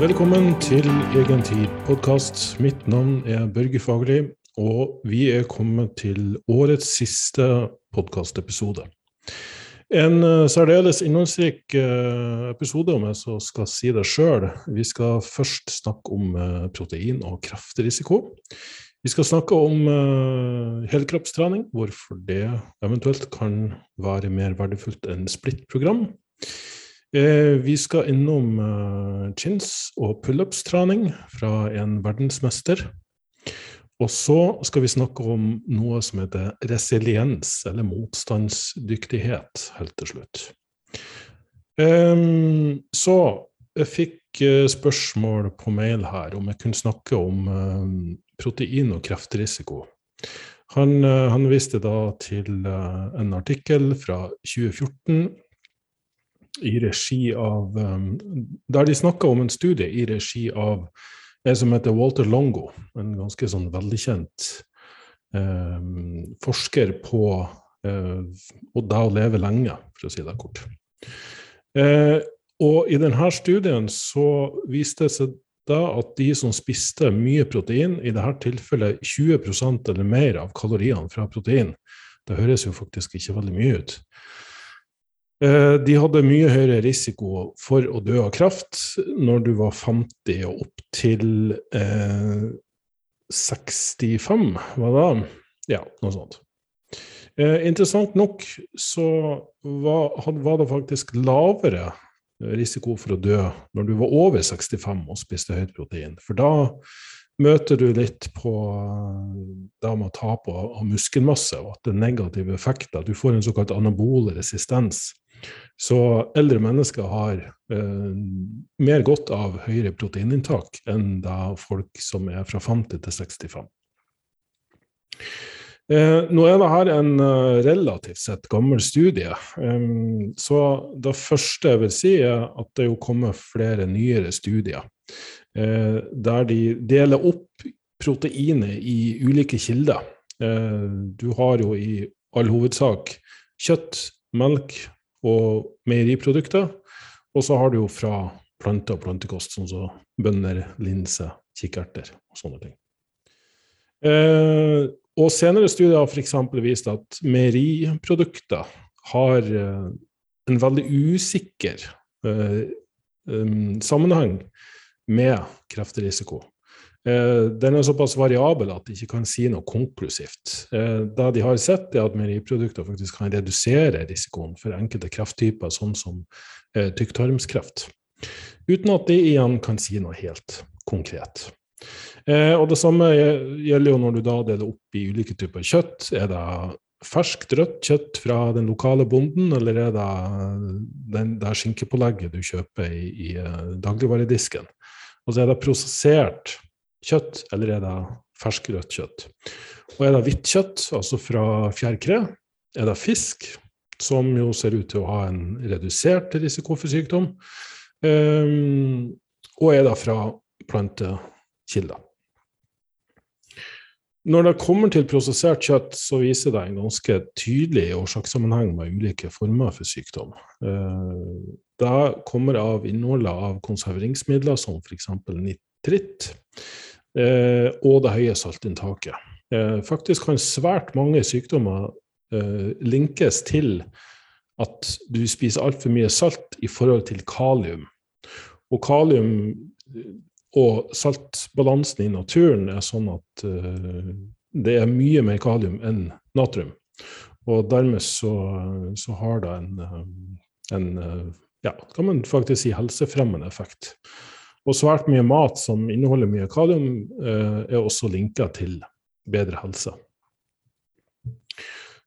Velkommen til Egen tid-podkast. Mitt navn er Børge Fagerli, og vi er kommet til årets siste podkastepisode. En uh, særdeles innholdsrik uh, episode, om jeg så skal si det sjøl. Vi skal først snakke om uh, protein og kraftrisiko. Vi skal snakke om helkroppstrening, hvorfor det eventuelt kan være mer verdifullt enn splittprogram. Eh, vi skal innom uh, chins og pullups-trening fra en verdensmester. Og så skal vi snakke om noe som heter resiliens, eller motstandsdyktighet, helt til slutt. Så jeg fikk uh, spørsmål på mail her om jeg kunne snakke om protein og kreftrisiko. Han, han viste da til en artikkel fra 2014 i regi av um, Der de snakka om en studie i regi av en som heter Walter Longo, en ganske sånn velkjent um, forsker på uh, det å leve lenge, for å si det kort. Uh, og i denne studien så viste det seg da at de som spiste mye protein, i dette tilfellet 20% eller mer av kaloriene fra protein, det høres jo faktisk ikke veldig mye ut, de hadde mye høyere risiko for å dø av kraft når du var 50 og opp til eh, 65, var det? Ja, noe sånt. Eh, interessant nok så var, var, det faktisk lavere risiko for å dø når du var over 65 og spiste høyt protein. For da møter du litt på det med å tap av muskelmasse og at det er negative effekter. Du får en såkalt anabol resistens så eldre mennesker har eh, mer godt av høyere proteininntak enn da folk som er fra 50 til 65. Eh, nå er dette en uh, relativt sett gammel studie, um, så det første jeg vil si, er at det jo kommet flere nyere studier eh, der de deler opp proteinet i ulike kilder. Eh, du har jo i all hovedsak kjøtt, melk, og meieriprodukter. Og så har du jo fra planter og plantekost, sånn som bønner, linse, kikkerter og sånne ting. Eh, og senere studier har f.eks. vist at meieriprodukter har eh, en veldig usikker eh, sammenheng med kreftrisiko. Eh, den er såpass variabel at de ikke kan si noe konklusivt. Eh, det de har sett, er at meieriprodukter faktisk kan redusere risikoen for enkelte krefttyper, sånn som eh, tykktarmskreft. Uten at de igjen kan si noe helt konkret. Og Det samme gjelder jo når du da deler opp i ulike typer kjøtt. Er det ferskt, rødt kjøtt fra den lokale bonden, eller er det det skinkepålegget du kjøper i, i dagligvaredisken? Og så er det prosessert kjøtt, eller er det fersk rødt kjøtt? Og er det hvitt kjøtt, altså fra fjærkre? Er det fisk, som jo ser ut til å ha en redusert risiko for sykdom? Um, og er det fra plantekilder? Når det kommer til prosessert kjøtt, så viser det en ganske tydelig årsakssammenheng med ulike former for sykdom. Ehm, det kommer av innholdet av konserveringsmidler som f.eks. nitritt, eh, og det høye saltinntaket. Eh, faktisk kan svært mange sykdommer eh, linkes til at du spiser altfor mye salt i forhold til kalium. Og kalium eh, og saltbalansen i naturen er sånn at uh, det er mye mer kalium enn natrium. Og dermed så, så har det en, eh, en ja, kan man faktisk si helsefremmende effekt. Og svært mye mat som inneholder mye kalium, eh, er også linka til bedre helse.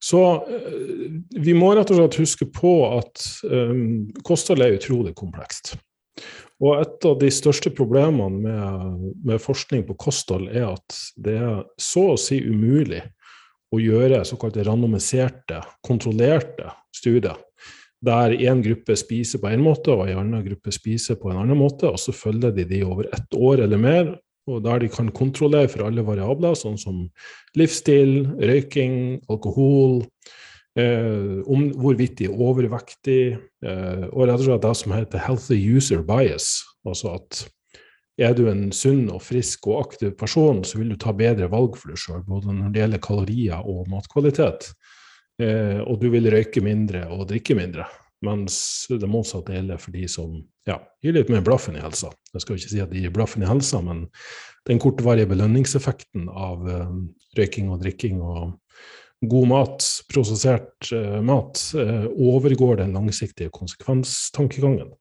Så eh, vi må rett og slett huske på at um, kosthold er utrolig komplekst. Og et av de største problemene med, med, forskning på kosthold er at det er så å si umulig å gjøre såkalte randomiserte, kontrollerte studier der én gruppe spiser på én måte og en annen gruppe spiser på en annen måte, og så følger de de over ett år eller mer, og der de kan kontrollere for alle variabler, sånn som livsstil, røyking, alkohol, eh, om hvorvidt de er overvektige, eh, og rett og slett det som heter healthy user bias, altså at er du en sunn og frisk og aktiv person, så vil du ta bedre valg for deg sjøl, både når det gjelder kalorier og matkvalitet. Eh, og du vil røyke mindre og drikke mindre. Mens det motsatte gjelder for de som ja, gir litt mer blaffen i helsa. Jeg skal ikke si at de gir blaffen i helsa, men den kortvarige belønningseffekten av uh, røyking og drikking og god mat, prosessert uh, mat, uh, overgår den langsiktige konsekvenstankegangen.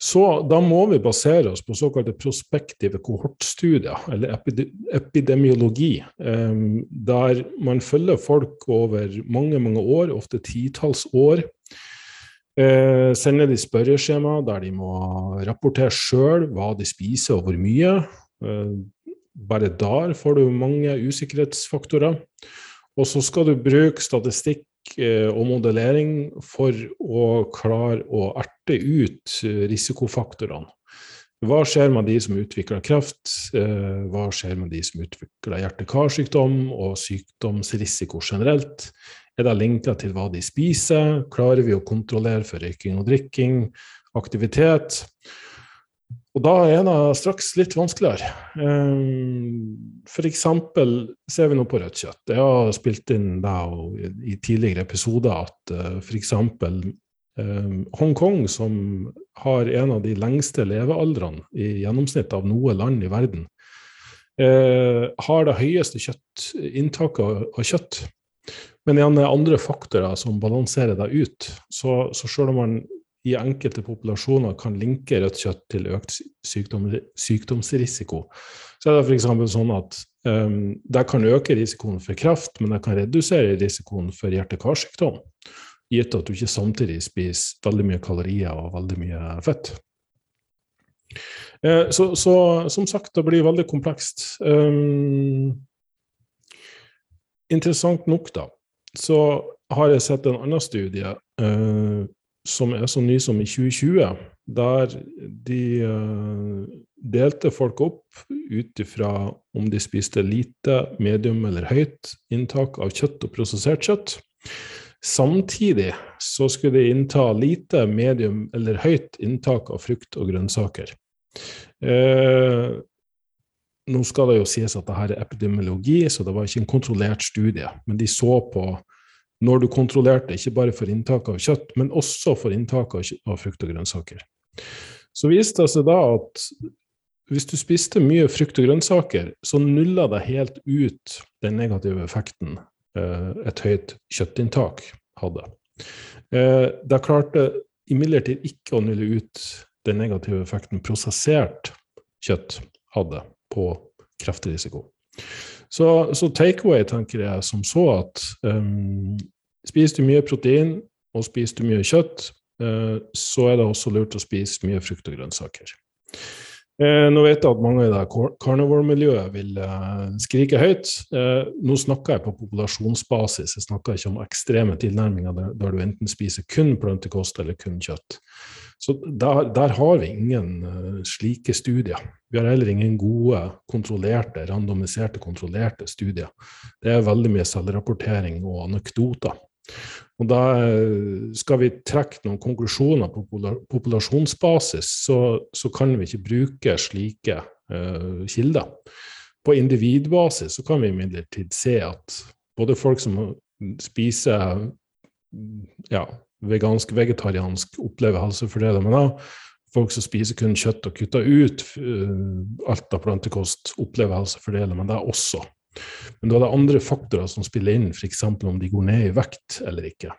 Så da må vi basere oss på såkalte prospektive kohortstudier, eller epidemiologi, ehm, der man følger folk over mange, mange år, ofte titalls år. Eh, sender de spørreskjema der de må rapportere sjøl hva de spiser og hvor mye. Eh, bare der får du mange usikkerhetsfaktorer. Og så skal du bruke statistikk og modellering for å klare å erte ut eh, risikofaktorene. Hva skjer med de som utvikler kreft? Eh, hva skjer med de som utvikler hjerte-karsykdom og sykdomsrisiko generelt? Er det linker til hva de spiser? Klarer vi å kontrollere for røyking og drikking? Aktivitet? Og da er det straks litt vanskeligere. Um, F.eks. ser vi nå på rødt kjøtt. Jeg har spilt inn da, i tidligere episoder at uh, f.eks. Um, Hongkong, som har en av de lengste levealdrene i gjennomsnitt av noe land i verden, har det høyeste kjøttinntaket av kjøtt. Men igjen er andre faktorer som balanserer deg ut. Så, så selv om man i enkelte populasjoner kan linke rødt kjøtt til økt sykdom, sykdomsrisiko. Så er det f.eks. sånn at um, det kan øke risikoen for kreft, men det kan redusere risikoen for hjerte-karsykdom, gitt at du ikke samtidig spiser veldig mye kalorier og veldig mye fett. Uh, så, så, som sagt, det blir veldig komplekst. Um, interessant nok, da, så har jeg sett en annen studie uh, som er så ny som i 2020, der de uh, delte folk opp ut ifra om de spiste lite, medium eller høyt inntak av kjøtt og prosessert kjøtt. Samtidig så skulle de innta lite, medium eller høyt inntak av frukt og grønnsaker. Eh, nå skal det jo sies at dette er epidemiologi, så det var ikke en kontrollert studie. Men de så på når du kontrollerte ikke bare for inntak av kjøtt, men også for inntak av frukt og grønnsaker. Så viste det seg da at hvis du spiste mye frukt og grønnsaker, så nulla det helt ut den negative effekten eh, et høyt kjøttinntak hadde. Eh, det klarte imidlertid ikke å nulle ut den negative effekten prosessert kjøtt hadde på kreftrisiko. Så, så takeaway tenker jeg som så at um, spiser du mye protein og spiser du mye kjøtt, uh, så er det også lurt å spise mye frukt og grønnsaker. Uh, nå vet jeg at mange i det carnivore-miljøet vil uh, skrike høyt. nå snakker jeg på populasjonsbasis, jeg snakker ikke om ekstreme tilnærminger der, der du enten spiser kun plantekost eller kun kjøtt. Så der, der, har vi ingen uh, slike studier. Vi har heller ingen gode, kontrollerte, randomiserte, kontrollerte studier. Det er veldig mye selvrapportering og anekdoter. Og da uh, skal vi trekke noen konklusjoner på populasjonsbasis, så, så kan vi ikke bruke slike uh, kilder. På individbasis så kan vi imidlertid se at både folk som spiser ja, vegansk, vegetariansk opplever helsefordeler. Men da, folk som spiser kun kjøtt og kutter ut uh, alt av plantekost, opplever helsefordeler, men det er også. Men da er det andre faktorer som spiller inn, f.eks. om de går ned i vekt eller ikke.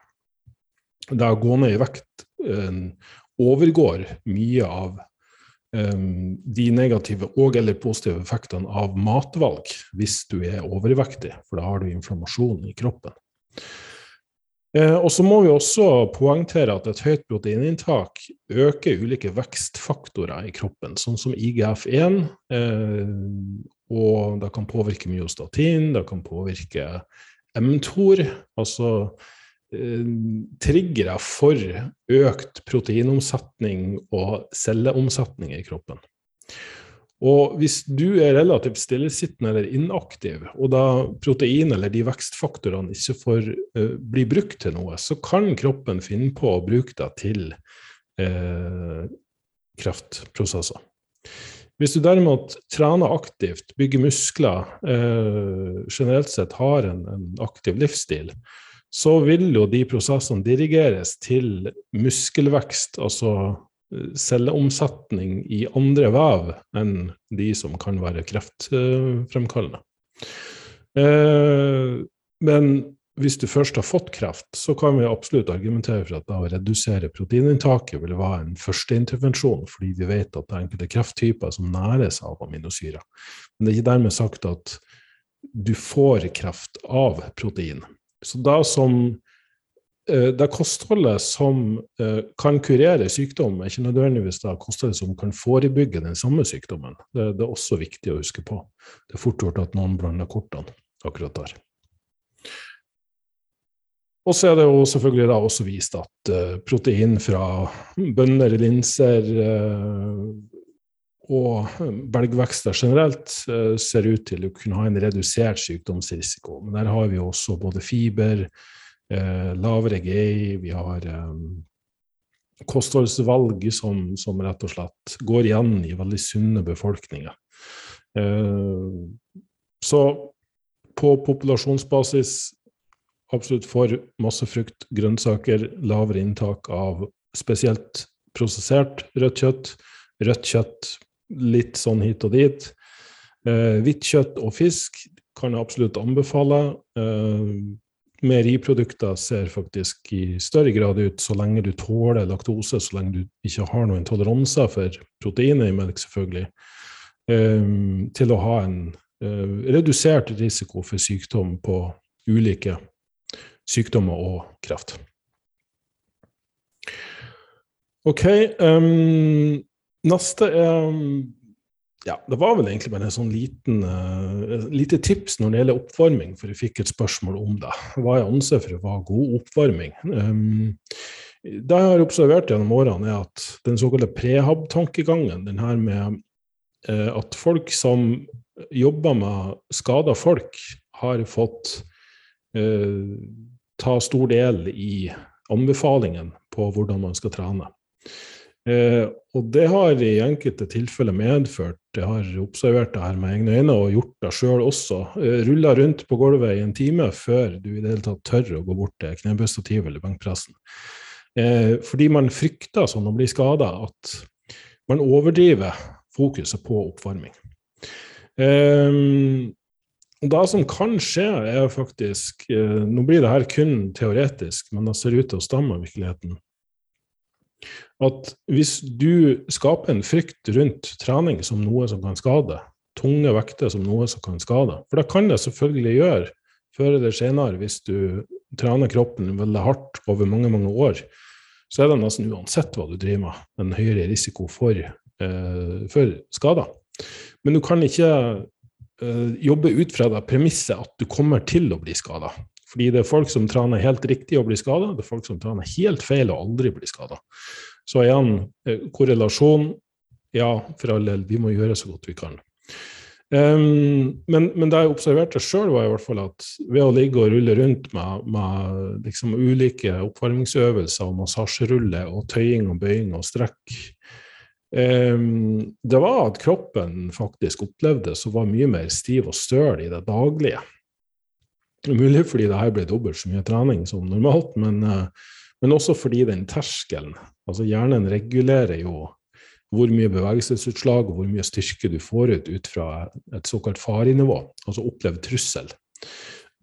Det å gå ned i vekt uh, overgår mye av um, de negative og eller positive effektene av matvalg hvis du er overvektig, for da har du inflammasjon i kroppen. Eh, og så må vi også poengtere at et høyt proteininntak øker ulike vekstfaktorer i kroppen, sånn som IGF-1. Eh, og det kan påvirke myostatin, det kan påvirke mTOR, altså eh, triggere for økt proteinomsetning og celleomsetning i kroppen. Og hvis du er relativt stillesittende eller inaktiv, og da protein eller de vekstfaktorene ikke får uh, bli brukt til noe, så kan kroppen finne på å bruke det til uh, kreftprosesser. Hvis du derimot trener aktivt, bygger muskler, uh, generelt sett har en, en, aktiv livsstil, så vil jo de prosessene dirigeres til muskelvekst, altså celleomsetning i andre vev enn de som kan være kreftfremkallende. Eh, men hvis du først har fått kreft, så kan vi absolutt argumentere for at da å redusere proteininntaket vil være en førsteintervensjon, fordi vi vet at det er enkelte krefttyper som næres av aminosyrer. Men det er ikke dermed sagt at du får kreft av protein. Så da som det er kostholdet som eh, kan kurere sykdom, er ikke nødvendigvis det kostholdet som kan forebygge den samme sykdommen. Det, det er også viktig å huske på. Det er fort gjort at noen blander kortene akkurat der. Og så er det jo selvfølgelig da også vist at uh, protein fra bønner, linser og belgvekster generelt ser ut til å kunne ha en redusert sykdomsrisiko. Men der har vi også både fiber, lavere GI, vi har eh, kostholdsvalg som, som, rett og slett går igjen i veldig sunne befolkninger. så på populasjonsbasis absolutt for masse frukt, grønnsaker, lavere inntak av spesielt prosessert rødt kjøtt. Rødt kjøtt litt sånn hit og dit. Eh, hvitt kjøtt og fisk kan jeg absolutt anbefale. Eh, Meieriprodukter ser faktisk i større grad ut, så lenge du tåler laktose, så lenge du ikke har noen toleranser for proteinet i melk, selvfølgelig, eh, til å ha en eh, redusert risiko for sykdom på ulike sykdommer og kreft. OK. Um, neste er ja, Det var vel egentlig bare en sånn liten uh, lite tips når det gjelder oppvarming, for jeg fikk et spørsmål om det. Hva jeg anser for å være god oppvarming. Um, det jeg har observert gjennom årene, er at den såkalte prehab-tankegangen, den her med uh, at folk som jobber med skada folk, har fått uh, ta stor del i anbefalingen på hvordan man skal trene. Eh, og det har i enkelte tilfeller medført Jeg har observert det her med egne øyne og gjort det sjøl også. Eh, Rulla rundt på gulvet i en time før du i det hele tatt tør å gå bort til knebøystativet eller benkpressen. Eh, fordi man frykter sånn å bli skada at man overdriver fokuset på oppvarming. Eh, det som kan skje, er faktisk eh, Nå blir det her kun teoretisk, men det ser ut til å stamme av virkeligheten. At hvis du skaper en frykt rundt trening som noe som kan skade, tunge vekter som noe som kan skade For det kan det selvfølgelig gjøre før eller senere hvis du trener kroppen veldig hardt over mange, mange år. Så er det nesten uansett hva du driver med, en høyere risiko for, eh, for skader. Men du kan ikke eh, jobbe ut fra det premisset at du kommer til å bli skada. Fordi det er folk som trener helt riktig og blir skada, det er folk som trener helt feil og aldri blir skada. Så igjen, uh, korrelasjon Ja, for all del, vi må gjøre så godt vi kan. Um, men, men, det jeg observerte sjøl, var i hvert fall at ved å ligge og rulle rundt med, med liksom ulike oppvarmingsøvelser og massasjerulle og tøying og bøying og strekk um, det var at kroppen faktisk opplevde så var mye mer stiv og støl i det daglige. Mulig fordi det her ble dobbelt så mye trening som normalt, men, eh, men også fordi den terskelen altså Hjernen regulerer jo hvor mye bevegelsesutslag og hvor mye styrke du får ut ut fra et såkalt farenivå, altså opplevd trussel.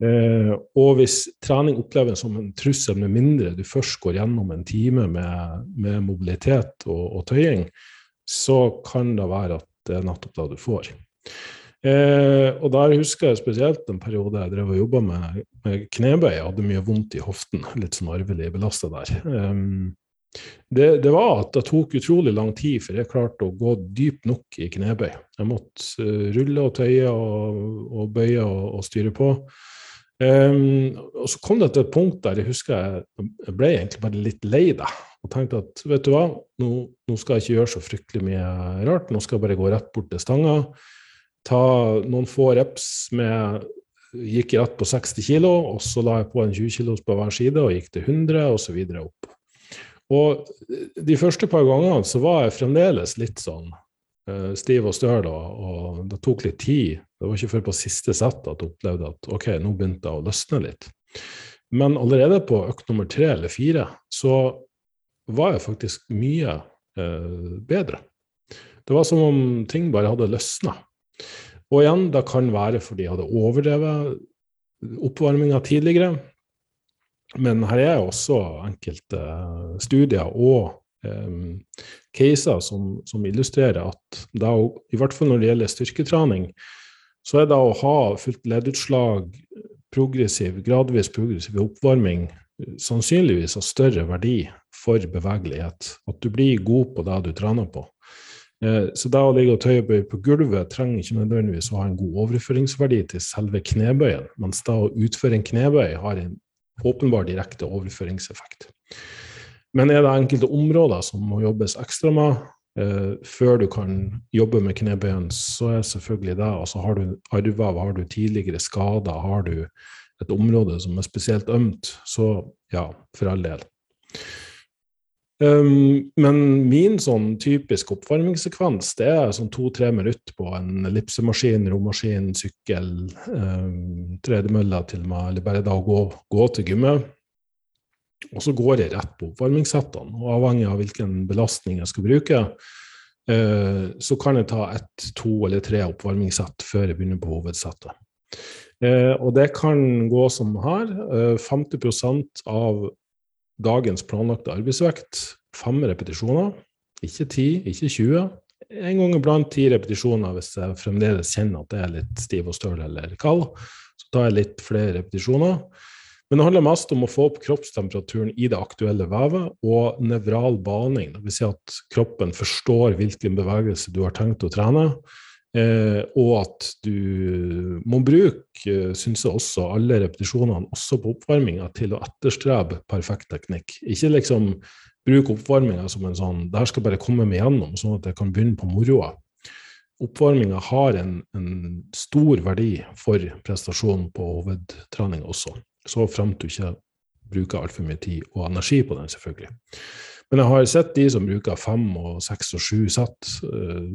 Eh, og hvis trening oppleves som en trussel, med mindre du først går gjennom en time med, med mobilitet og, og tøying, så kan det være at det er nettopp det du får. Eh, og der husker jeg spesielt en periode jeg drev og jobba med, med, knebøy. Jeg hadde mye vondt i hoften, litt sånn arvelig belasta der. Eh, det, det, var at det tok utrolig lang tid før jeg klarte å gå dypt nok i knebøy. Jeg måtte uh, rulle og tøye og, og bøye og, og, styre på. Eh, og så kom det til et punkt der jeg husker jeg, jeg ble egentlig bare litt lei det og tenkte at vet du hva, nå, nå, skal jeg ikke gjøre så fryktelig mye rart. Nå skal jeg bare gå rett bort til stanga, ta noen få reps med Gikk rett på 60 kg, og så la jeg på en 20 kg på hver side og gikk til 100 osv. opp. Og de første par gangene så var jeg fremdeles litt sånn uh, stiv og støl, og, det tok litt tid. Det var ikke før på siste sett at jeg opplevde at ok, nå begynte jeg å løsne litt. Men allerede på økt nummer tre eller fire så var jeg faktisk mye uh, bedre. Det var som om ting bare hadde løsna. Og igjen, det kan være fordi jeg hadde overdrevet oppvarminga tidligere. Men her er også enkelte studier og um, caser som, som, illustrerer at da, i hvert fall når det gjelder styrketrening, så er det å ha fullt leddutslag, progressiv, gradvis progressiv oppvarming, sannsynligvis av større verdi for bevegelighet. At du blir god på det du trener på. Eh, så det å ligge og tøyebøye på gulvet trenger ikke nødvendigvis å ha en god overføringsverdi til selve knebøyen, mens det å utføre en knebøy har en åpenbar direkte overføringseffekt. Men er det enkelte områder som må jobbes ekstra med eh, før du kan jobbe med knebøyen, så er selvfølgelig det. Altså har du arva, har du tidligere skader, har du et område som er spesielt ømt, så ja, for all del. Um, men min sånn typisk oppvarmingssekvens det er sånn to-tre minutter på en ellipsemaskin, romaskin, sykkel, um, tredemølla til meg, eller bare da å gå, gå til gymmet. Og så går jeg rett på oppvarmingssettene. Og avhengig av hvilken belastning jeg skal bruke, uh, så kan jeg ta ett, to eller tre oppvarmingssett før jeg begynner på hovedsettet. Uh, og det kan gå som her. Uh, 50% av dagens planlagte arbeidsvekt, fem repetisjoner. Ikke ti, ikke 20. En gang iblant ti repetisjoner hvis jeg fremdeles kjenner at jeg er litt stiv og støl eller kald. Så tar jeg litt flere repetisjoner. Men det handler mest om å få opp kroppstemperaturen i det aktuelle vevet og nevral baning. Dvs. Si at kroppen forstår hvilken bevegelse du har tenkt å trene. Eh, og at du må bruke, syns jeg også, alle repetisjonene, også på oppvarminga, til å etterstrebe perfekt teknikk. Ikke liksom bruke oppvarminga som en sånn Det her skal bare komme meg gjennom, sånn at jeg kan begynne på moroa. Oppvarminga har en, en, stor verdi for prestasjonen på hovedtrening også, så frem til du ikke bruker altfor mye tid og energi på den, selvfølgelig. Men jeg har sett de som bruker fem og seks og sju sett. Uh,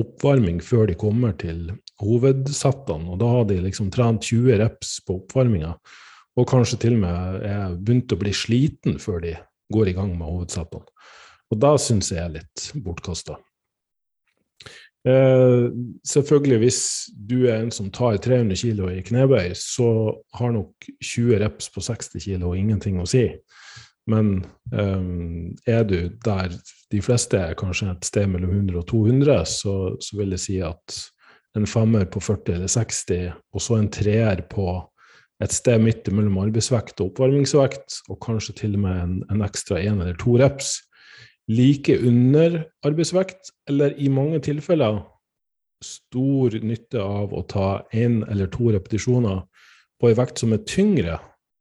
oppvarming før de kommer til hovedsettene. Og da har de liksom trent 20 reps på oppvarminga, og kanskje til og med er begynt å bli sliten før de går i gang med hovedsettene. Og da syns jeg er litt bortkasta. Eh, selvfølgelig, hvis du er en som tar 300 kg i knebøy, så har nok 20 reps på 60 kg ingenting å si. Men um, er du der de fleste er, kanskje et sted mellom 100 og 200, så, så, vil jeg si at en femmer på 40 eller 60, og så en treer på et sted midt mellom arbeidsvekt og oppvarmingsvekt, og kanskje til og med en, en ekstra én eller to reps, like under arbeidsvekt, eller i mange tilfeller stor nytte av å ta én eller to repetisjoner på ei vekt som er tyngre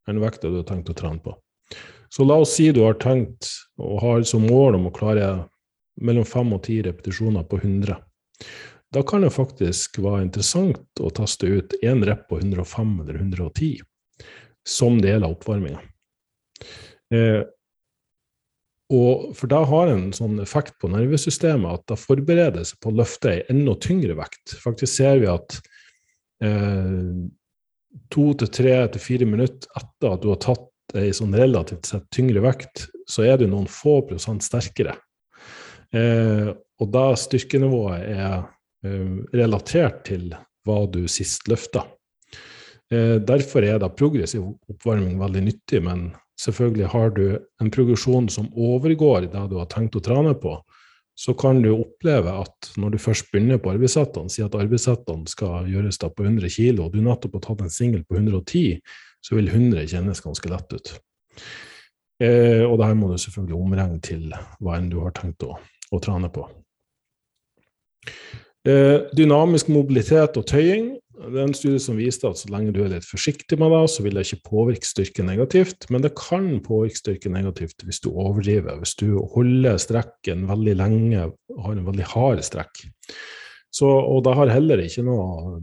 enn vekta du har tenkt å trene på. Så la oss si du har tenkt og har som mål om å klare mellom fem og ti repetisjoner på 100. Da kan det faktisk være interessant å teste ut én rep på 105 eller 110 som del av oppvarminga. Eh, for da har en sånn effekt på nervesystemet at da forbereder seg på å løfte ei enda tyngre vekt. Faktisk ser vi at eh, to til tre til fire minutter etter at du har tatt ei sånn relativt sett tyngre vekt, så er du noen få prosent sterkere. Eh, og da styrkenivået er eh, relatert til hva du sist løfta. Eh, derfor er da progressiv oppvarming veldig nyttig, men selvfølgelig har du en progresjon som overgår det du har tenkt å trene på, så kan du oppleve at når du først begynner på arbeidssettene, si at arbeidssettene skal gjøres da på 100 kg, og du nettopp har tatt en singel på 110 så vil 100 kjennes ganske lett ut. Eh, og det her må du selvfølgelig omregne til hva enn du har tenkt å, å trene på. Eh, dynamisk mobilitet og tøying. Det er en studie som viste at så lenge du er litt forsiktig med det, så vil det ikke påvirke styrken negativt, men det kan påvirke styrken negativt hvis du overdriver. Hvis du holder strekken veldig lenge, har en veldig hard strekk. Så, og det har heller ikke noe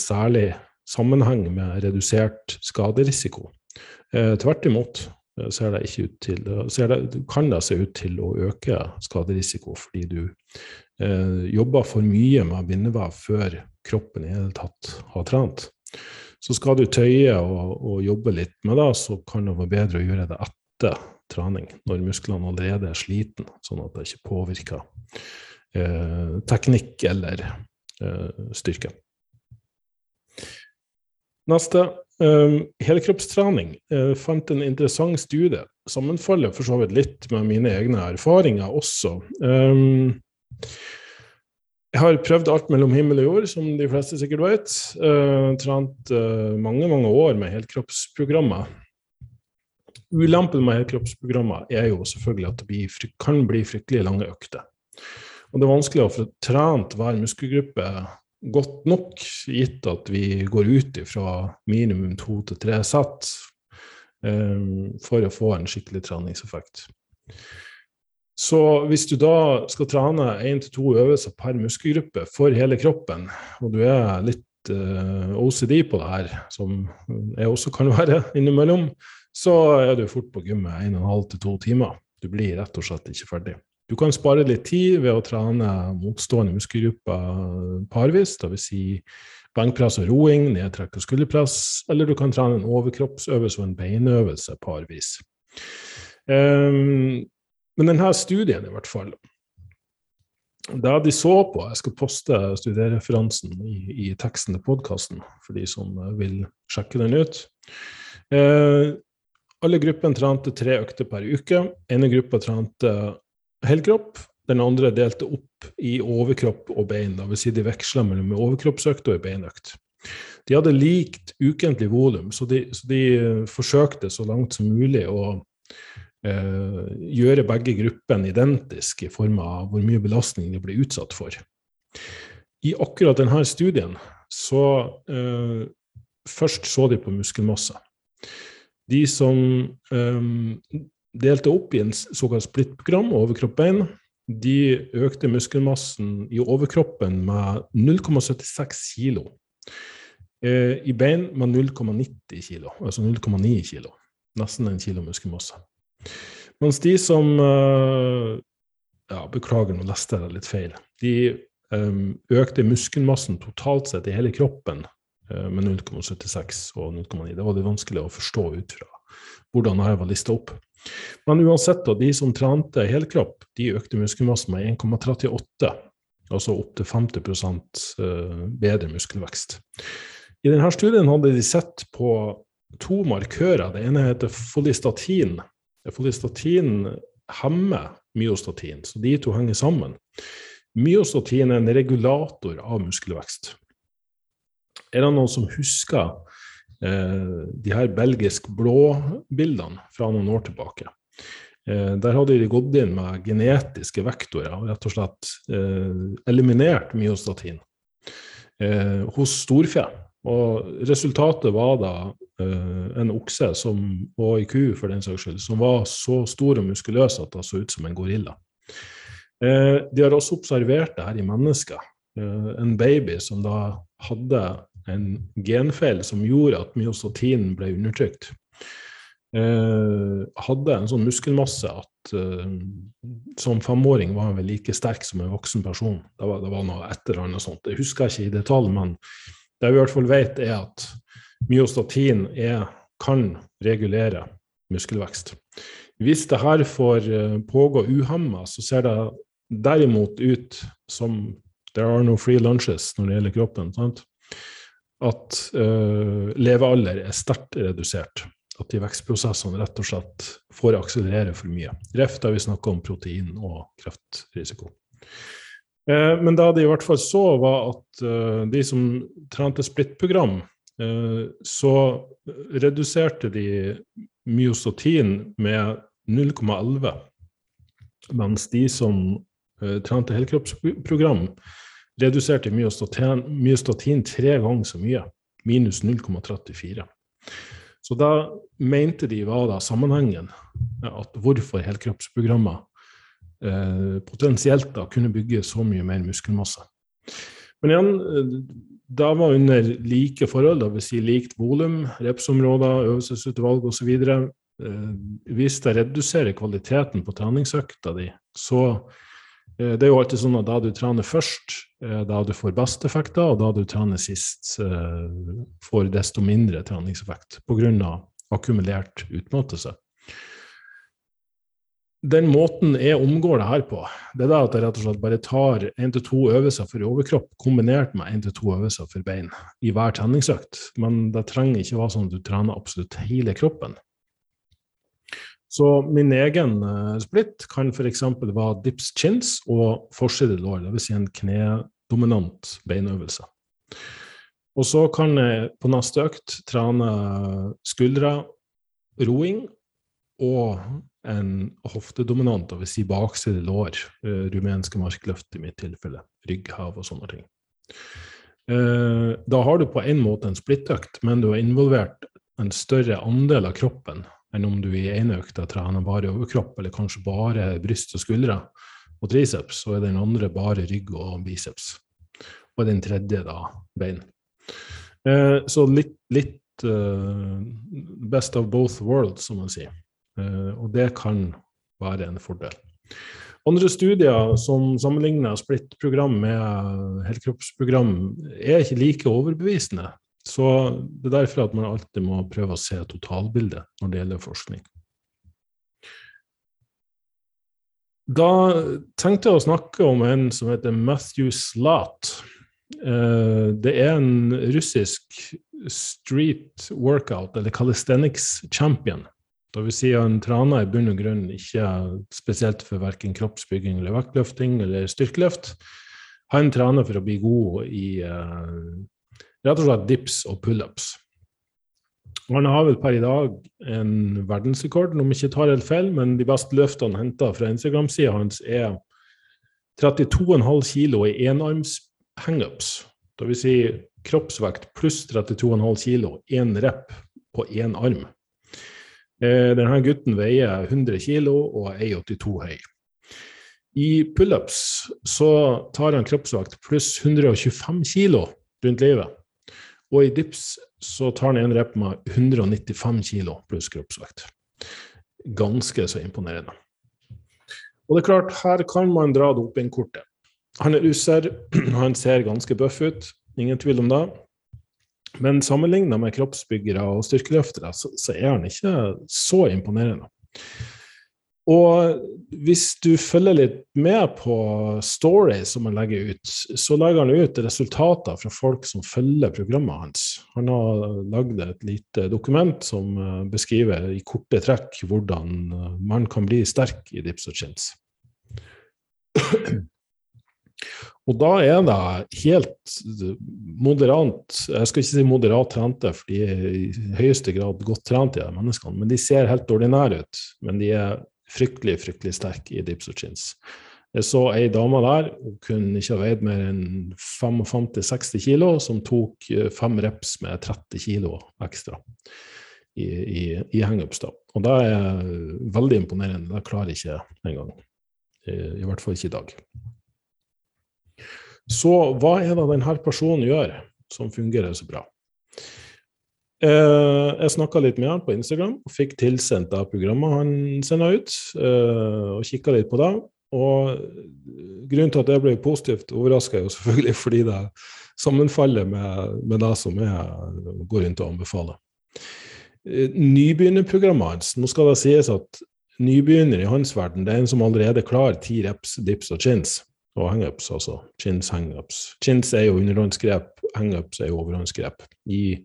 særlig sammenheng med redusert skaderisiko. Eh, tvert imot eh, ser det ikke ut til, det, kan det se ut til å øke skaderisiko fordi du eh, jobber for mye med bindevev før kroppen i hele tatt har trent. Så skal du tøye og, og, jobbe litt med det, så kan det være bedre å gjøre det etter trening, når musklene allerede er sliten, sånn at det ikke påvirker eh, teknikk eller eh, styrke. Neste. Um, helkroppstrening. Uh, fant en interessant studie. Sammenfaller for så vidt litt med mine egne erfaringer også. Um, jeg har prøvd alt mellom himmel og jord, som de fleste sikkert vet. Uh, trent uh, mange, mange år med helkroppsprogrammer. Ulempen med helkroppsprogrammer er jo selvfølgelig at det blir, kan bli fryktelig lange økter. Og det er vanskelig å få trent hver muskelgruppe godt nok, gitt at vi går ut fra minimum to til tre sett um, for å få en skikkelig treningseffekt. Så hvis du da skal trene én til to øvelser per muskelgruppe for hele kroppen, og du er litt uh, eh, OCD på det her, som jeg også kan være innimellom, så er du fort på gymmet en og en halv til to timer. Du blir rett og slett ikke ferdig. Du kan spare litt tid ved å trene motstående muskelgrupper parvis, dvs. Si benkpress og roing, nedtrekk og skulderpress, eller du kan trene en overkroppsøvelse og en beinøvelse parvis. Um, men denne studien, i hvert fall, det de så på Jeg skal poste studiereferansen i, i teksten til podkasten for de som vil sjekke den ut. Uh, alle gruppene trente tre økter per uke. ene gruppa trente helkropp. Den andre delte opp i overkropp og bein, dvs. Si de veksla mellom overkroppsøkt og beinøkt. De hadde likt ukentlig volum, så, så, de eh, forsøkte så langt som mulig å eh, gjøre begge gruppene identiske i form av hvor mye belastning de ble utsatt for. I akkurat denne studien så eh, Først så de på muskelmasse. De som eh, delte opp i en såkalt splittprogram, overkropp-bein. De økte muskelmassen i overkroppen med 0,76 kg. Eh, I bein med 0,90 kilo, altså 0,9 kilo. Nesten en kilo muskelmasse. Mens de som eh, ja, Beklager, nå leste jeg litt feil. De um, økte muskelmassen totalt sett i hele kroppen med 0,76 og 0,9. Det var litt vanskelig å forstå ut fra hvordan dette var lista opp. Men uansett, da, de som trente helkropp, de økte muskelmassen med 1,38, altså opptil 50 eh, bedre muskelvekst. I denne studien hadde de sett på to markører. Det ene heter folistatin. Folistatin hemmer myostatin, så de to henger sammen. Myostatin er en regulator av muskelvekst. Er det noen som husker de her belgisk blå-bildene fra noen år tilbake. Eh, der hadde de gått inn med genetiske vektorer og rett og slett eh, eliminert myostatin hos storfe. Og resultatet var da en okse som, og ei ku for den saks skyld, som var så stor og muskuløs at det så ut som en gorilla. de har også observert det her i mennesker. en baby som da hadde en genfeil som gjorde at myostatinen ble undertrykt. Eh, hadde en sånn muskelmasse at eh, som femåring var han vel like sterk som en voksen person. Det var, det var noe et eller annet sånt. Jeg husker ikke i detalj, men det vi i hvert fall vet, er at myostatin er, kan regulere muskelvekst. Hvis det her får eh, pågå uhemma, så ser det derimot ut som there are no free lunches når det gjelder kroppen. sant? At uh, levealder er sterkt redusert. At de vekstprosessene rett og slett får akselerere for mye. Ref da vi snakker om protein og kreftrisiko. Uh, men det de i hvert fall så, var at uh, de som trente splittprogram, så reduserte de myostatin med 0,11, mens de som trente helkroppsprogram, reduserte myostatin, myostatin tre ganger så mye, minus 0,34. Så da mente de var da sammenhengen, at hvorfor helkroppsprogrammer eh, potensielt da kunne bygge så mye mer muskelmasse. Men igjen, eh, da var under like forhold, dvs. Si likt volum, repsområder, øvelsesutvalg osv. Eh, hvis det reduserer kvaliteten på treningsøkta di, så det er jo alltid sånn at da du trener først, eh, da du får best effekter, og da du trener sist, får desto mindre treningseffekt pga. akkumulert utmattelse. Den måten jeg omgår det her på, det er da at jeg rett og slett bare tar én til to øvelser for overkropp kombinert med én til to øvelser for bein i hver treningsøkt. Men det trenger ikke være sånn at du trener absolutt hele kroppen. Så min egen uh, splitt kan f.eks. være dips chins og forside lår, dvs. Si en knedominant beinøvelse. Og så kan jeg på neste økt trene skuldre, roing og en hoftedominant, dvs. Si bakside lår, uh, rumenske markløft i mitt tilfelle, rygghav og sånne ting. Da har du på en måte en splittøkt, men du har involvert en større andel av kroppen enn om du i ene økta trener bare overkropp, eller kanskje bare bryst og skuldre og triceps, og er den andre bare rygg og biceps. Og den tredje da bein. Eh, så litt, litt eh, best of both worlds, som man sier. Eh, og det kan være en fordel. Andre studier som sammenligner splitt-program med helkroppsprogram, er ikke like overbevisende. Så det er derfor at man alltid må prøve å se totalbildet når det gjelder forskning. Da tenkte jeg å snakke om en som heter Matthew Slat. Eh, det er en russisk street workout, eller calisthenics champion. Vil si han trener i bunn og grunn ikke spesielt for verken kroppsbygging eller vektløfting eller styrkeløft. Han trener for å bli god i uh, rett og slett dips og pullups. Han har vel per i dag en verdensrekord, om ikke tar helt feil, men de beste løftene henta fra Instagram-sida hans er 32,5 kilo i enarms hangups. Dvs. Si kroppsvekt pluss 32,5 kilo, én rep på én arm. Eh, denne gutten veier 100 kilo og er 1,82 høy. I pullups så tar han kroppsvekt pluss 125 kilo rundt livet. Og i dips så tar han en rep med 195 kg pluss kroppsvekt. Ganske så imponerende. Og det er klart, her kan man dra dopingkortet. Han er russer, han ser ganske bøff ut, ingen tvil om det. Men sammenligna med kroppsbyggere og styrkeløftere, så, så er han ikke så imponerende. Og hvis du følger litt med på stories som han legger ut, så legger han ut resultater fra folk som følger programmet hans. Han har lagd et lite dokument som eh, beskriver i korte trekk hvordan eh, man kan bli sterk i dips og chins. Og da er det helt moderat Jeg skal ikke si moderat trente, for de er i høyeste grad godt trent, de menneskene. Men de ser helt ordinære ut. Men de er fryktelig, fryktelig sterk i dips og chins. Jeg så ei dame der, hun kunne ikke ha veid mer enn 55-60 kilo, som tok eh, fem reps med 30 kilo ekstra i, i, i hangups. Og det er veldig imponerende. Det klarer jeg ikke engang. I, I hvert fall ikke i dag. Så hva er det denne personen gjør som fungerer så bra? Eh, jeg snakka litt med han på Instagram og fikk tilsendt det programmet han sender ut, eh, og kikka litt på det. Og grunnen til at jeg ble positivt overraska, er jo selvfølgelig fordi det sammenfaller med, med det som jeg går rundt og anbefaler. Eh, nybegynnerprogrammet hans Nå skal det sies at nybegynner i hans verden det er en som allerede klarer ti reps, dips og chins. Og hangups, altså. Chins, hangups. Chins er jo underhåndsgrep, hangups er jo overhåndsgrep. I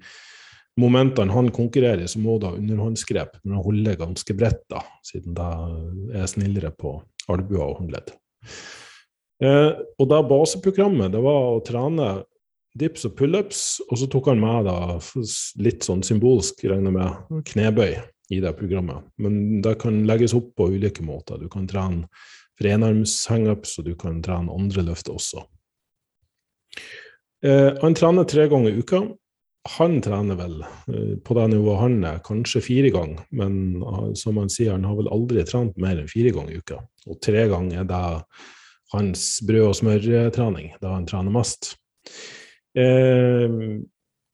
momentene han konkurrerer, så må du ha underhåndsgrep, men han holder ganske bredt, da, siden det er snillere på albuer og håndledd. Eh, og da baseprogrammet det var å trene dips og pullups, og så tok han med da, litt sånn symbolsk, regner med, knebøy i det programmet. Men det kan legges opp på ulike måter. Du kan trene for enarms hangups, og du kan trene andre løft også. Eh, han trener tre ganger i uka, han trener vel eh, på det nivået han er, kanskje fire ganger, men ah, som han sier, han har vel aldri trent mer enn fire ganger i uka. Og tre ganger er det hans brød- og smørtrening, da han trener mest. Eh,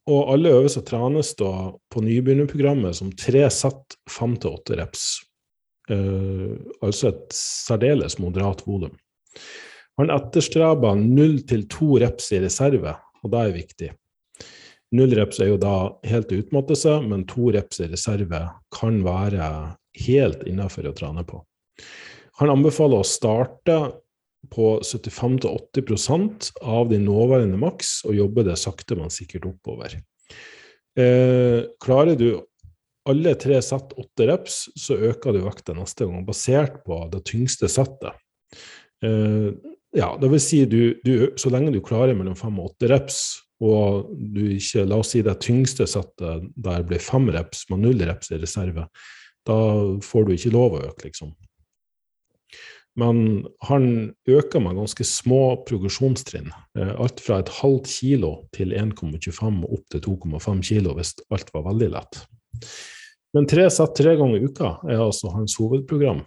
og alle øvelser trenes da på nybegynnerprogrammet som tre sett fem til åtte reps. Eh, altså et særdeles moderat volum. Han etterstreber null til to reps i reserve, og det er viktig. Null reps er jo da helt utmattelse, men to reps i reserve kan være helt innafor å trene på. Han anbefaler å starte på 75-80% av din nåværende maks og jobbe det sakte, men sikkert oppover. Eh, klarer du alle tre sett åtte reps, så øker du vekta neste gang, basert på det tyngste settet. Eh, ja, det vil si du, du, så lenge du klarer mellom fem og åtte reps, og du ikke, la oss si det tyngste settet der blir fem reps med null reps i reserve, da får du ikke lov å øke, liksom. Men han øker med ganske små progresjonstrinn. Eh, alt fra et halvt kilo til 1,25 og opp til 2,5 kilo hvis alt var veldig lett. Men tre sett tre ganger i uka er altså hans hovedprogram.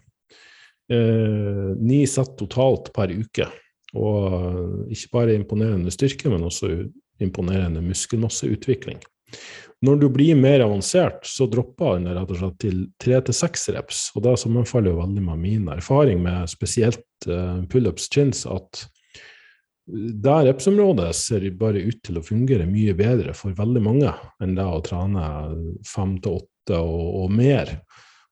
Eh, ni sett totalt per uke. Og ikke bare imponerende styrke, men også imponerende muskelmasseutvikling. Når du blir mer avansert, så dropper han rett og slett til tre til seks reps. Og det sammenfaller jo veldig med min erfaring med spesielt uh, pullups chins, at det repsområdet ser bare ut til å fungere mye bedre for veldig mange enn det å trene fem til åtte og, og mer.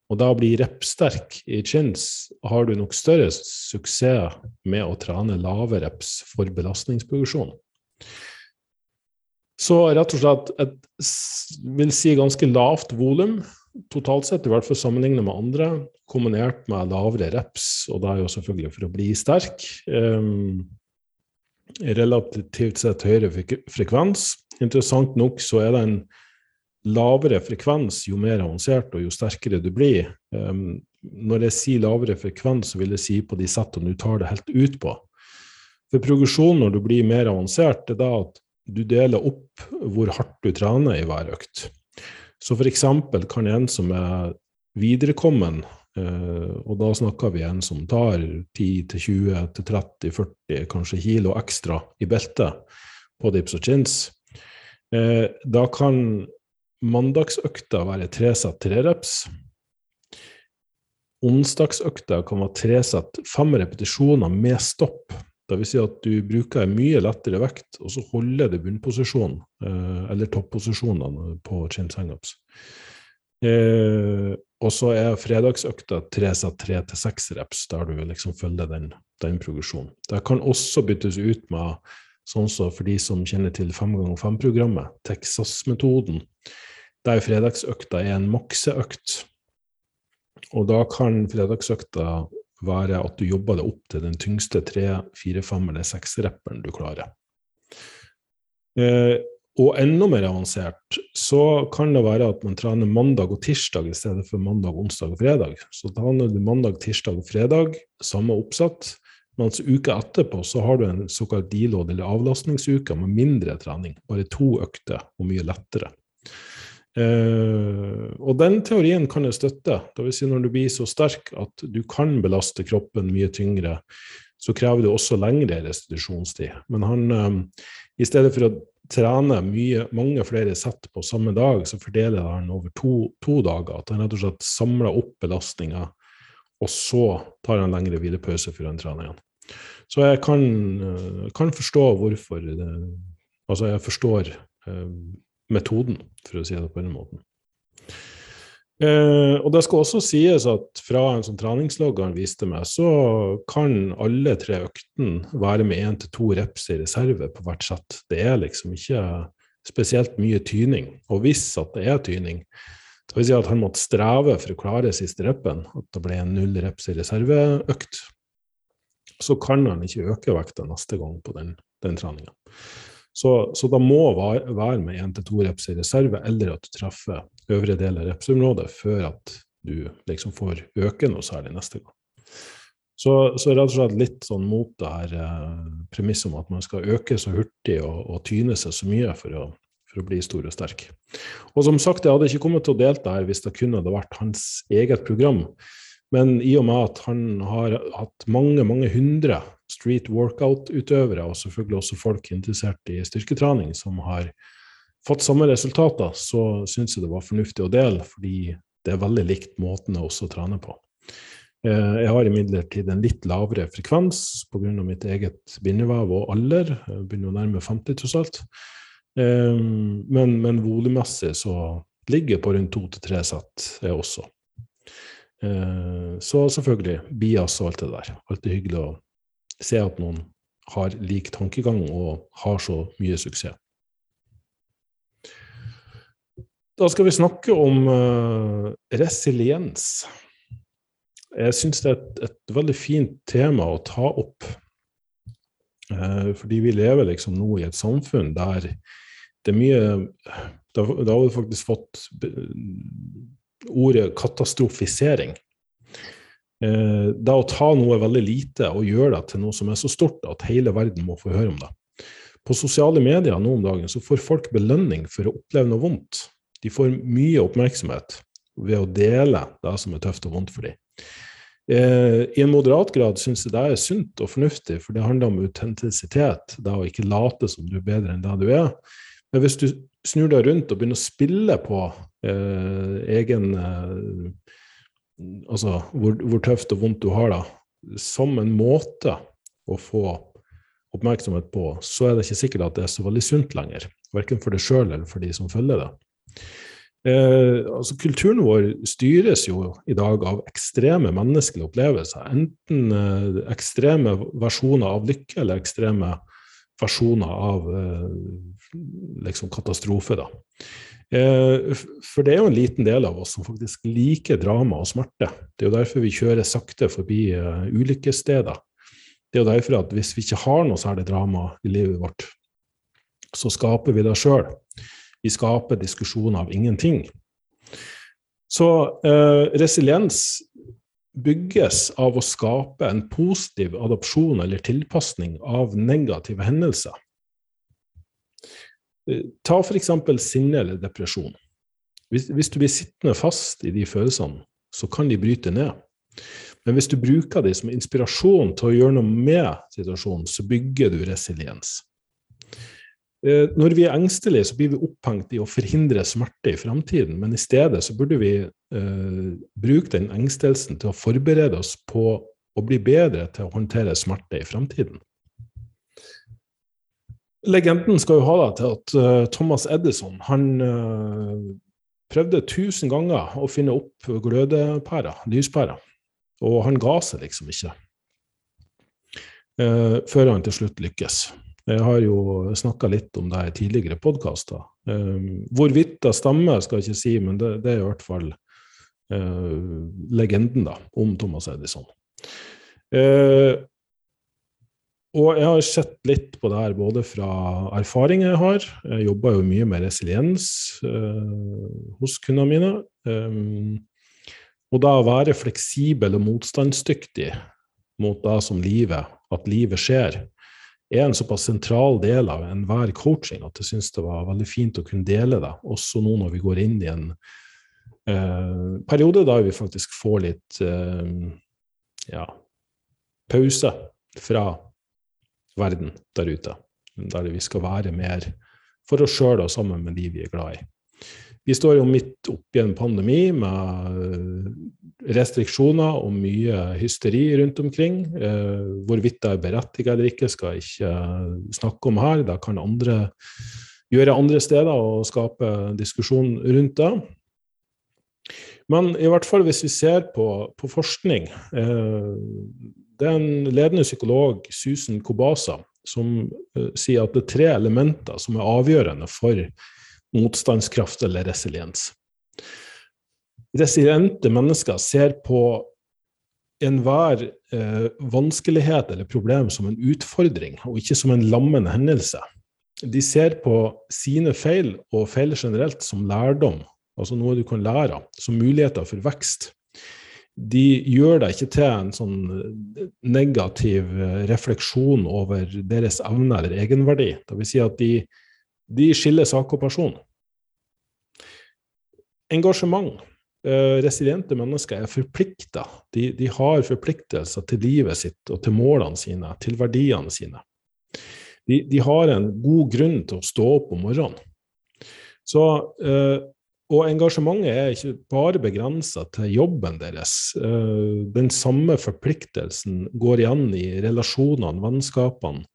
Og da å bli repsterk i chins har du nok større suksess med å trene lave reps for belastningsproduksjon. Så rett og slett et vil si ganske lavt volum totalt sett, i hvert fall sammenlignet med andre, kombinert med lavere reps, og det er jo selvfølgelig for å bli sterk. Um, relativt sett høyere frekvens. Interessant nok så er det en lavere frekvens jo mer avansert og jo sterkere du blir. Um, når jeg sier lavere frekvens, så vil jeg si på de settene du tar det helt ut på. For progresjonen når du blir mer avansert, det er da at du deler opp hvor hardt du trener i hver økt. Så f.eks. kan en som er viderekommen, eh, og da snakker vi en som tar 10-20-30-40 kanskje kilo ekstra i beltet på dips og chins, eh, da kan mandagsøkta være tre sett tre reps. Onsdagsøkta kan være tre sett fem repetisjoner med stopp Dvs. Si at du bruker en mye lettere vekt, og så holder du bunnposisjonen, eh, eller topposisjonene på chin hangups. Eh, og så er fredagsøkta tre sett tre til seks reps, der du liksom følger den, den progresjonen. Det kan også byttes ut med, sånn som for de som kjenner til fem ganger fem-programmet, Texas-metoden, der fredagsøkta er en makseøkt. Og da kan fredagsøkta være at du jobber deg opp til den tyngste tre, fire, fem eller seks rapperen du klarer. Eh, og enda mer avansert så kan det være at man trener mandag og tirsdag i stedet for mandag, onsdag og fredag. Så trener du mandag, tirsdag og fredag, samme oppsatt. Mens uka etterpå så har du en såkalt deload, eller avlastningsuke, med mindre trening. Bare to økter og mye lettere. Uh, og den teorien kan jeg støtte. Det vil si når du blir så sterk at du kan belaste kroppen mye tyngre, så krever det også lengre restitusjonstid. Men han, um, i stedet for å trene mye, mange flere sett på samme dag, så fordeler han over to, to dager. At han rett og slett samler opp belastninga, og så tar han lengre hvilepause før han trener igjen. Så jeg kan, uh, kan forstå hvorfor det, Altså, jeg forstår uh, metoden, for å si det på den måten. Eh, og det skal også sies at fra en sånn treningsloggeren viste meg, så kan alle tre øktene være med én til to reps i reserve på hvert sett. Det er liksom ikke spesielt mye tyning. Og hvis at det er tyning, det vil si at han måtte streve for å klare siste reppen, at det ble en null reps i reserveøkt, så kan han ikke øke vekta neste gang på den, den treninga. Så, så da må være med én til to reps i reserve, eller at du treffer øvre del av repsområdet før at du liksom får øke noe særlig neste gang. Så, så rett og slett litt sånn mot det her eh, premisset om at man skal øke så hurtig og, og tyne seg så mye for å, for å, bli stor og sterk. Og som sagt, jeg hadde ikke kommet til å delta her hvis det kun hadde vært hans eget program. Men i og med at han har hatt mange, mange hundre street workout-utøvere, og selvfølgelig også folk interessert i styrketrening, som har fått samme resultater, så syns jeg det var fornuftig å dele, fordi det er veldig likt måten å også trene på. Eh, jeg har imidlertid en litt lavere frekvens pga. mitt eget bindevev og alder. Jeg begynner å nærme 50 tross alt. Eh, men, men volummessig så ligger jeg på rundt to til tre sett, jeg også. Eh, så selvfølgelig, bias og alt det der. Alltid hyggelig å se at noen har lik tankegang og har så mye suksess. Da skal vi snakke om uh, resiliens. Jeg syns det er et, et, veldig fint tema å ta opp. Uh, fordi vi lever liksom nå i et samfunn der det er mye da har vi faktisk fått ordet katastrofisering. Eh, det å ta noe veldig lite og gjøre det til noe som er så stort at hele verden må få høre om det. På sosiale medier nå om dagen så får folk belønning for å oppleve noe vondt. De får mye oppmerksomhet ved å dele det som er tøft og vondt for dem. Eh, I en moderat grad syns jeg det er sunt og fornuftig, for det handler om autentisitet. Det å ikke late som du er bedre enn det du er. Men hvis du snur deg rundt og begynner å spille på eh, egen eh, Altså hvor, hvor, tøft og vondt du har det, som en måte å få oppmerksomhet på, så er det ikke sikkert at det er så veldig sunt lenger. Verken for deg sjøl eller for de som følger det. Eh, altså Kulturen vår styres jo i dag av ekstreme menneskelige opplevelser. Enten eh, ekstreme versjoner av lykke eller ekstreme versjoner av eh, liksom katastrofe. da. Eh, for det er jo en liten del av oss som faktisk liker drama og smerte. Det er jo derfor vi kjører sakte forbi uh, ulykkessteder. Det er jo derfor at hvis vi ikke har noe særlig drama i livet vårt, så skaper vi det sjøl. Vi skaper diskusjoner av ingenting. Så eh, resiliens bygges av å skape en positiv adopsjon eller tilpasning av negative hendelser. Eh, ta f.eks. sinne eller depresjon. Hvis, hvis, du blir sittende fast i de følelsene, så kan de bryte ned. Men hvis du bruker dem som inspirasjon til å gjøre noe med situasjonen, så bygger du resiliens. Eh, når vi er engstelige, så blir vi opphengt i å forhindre smerte i framtiden, men i stedet så burde vi eh, bruke den engstelsen til å forberede oss på å bli bedre til å håndtere smerte i framtiden. Legenden skal jo ha det til at uh, Thomas Edison han uh, prøvde tusen ganger å finne opp glødepærer, lyspærer, og han ga seg liksom ikke. Uh, før han til slutt lykkes. Jeg har jo snakka litt om det i tidligere podkaster. Um, hvorvidt det stemmer, skal jeg ikke si, men det, det er i hvert fall uh, legenden da, om Thomas Edison. Uh, og jeg har sett litt på det her både fra erfaringer jeg har. Jeg jobber jo mye med resiliens uh, hos kundene mine. Um, og da å være fleksibel og motstandsdyktig mot det som livet, at livet skjer, er en såpass sentral del av enhver coaching at jeg syns det var veldig fint å kunne dele det, også nå når vi går inn i en eh, periode der vi faktisk får litt eh, ja, pause fra verden der ute. Der vi skal være mer for oss sjøl og sammen med de vi er glad i. Vi står jo midt oppi en pandemi med restriksjoner og mye hysteri rundt omkring. Eh, hvorvidt det er berettiget eller ikke, skal jeg ikke snakke om her. Det kan andre gjøre andre steder og skape diskusjon rundt det. Men i hvert fall hvis vi ser på, på forskning eh, Det er en ledende psykolog, Susan Kobasa, som eh, sier at det er tre elementer som er avgjørende for motstandskraft eller resiliens resiliente mennesker ser på enhver eh, vanskelighet eller problem som en utfordring, og ikke som en lammende hendelse. De ser på sine feil, og feil generelt, som lærdom, altså noe du kan lære av, som muligheter for vekst. De gjør deg ikke til en sånn eh, negativ eh, refleksjon over deres evne eller egenverdi. Det vil si at de, de skiller sak og person. Engasjement Residente mennesker er forplikta. De, de, har forpliktelser til livet sitt og til målene sine, til verdiene sine. De, de har en god grunn til å stå opp om morgenen. Så uh, og engasjementet er ikke bare begrensa til jobben deres. Eh, den samme forpliktelsen går igjen i relasjonene, vennskapene,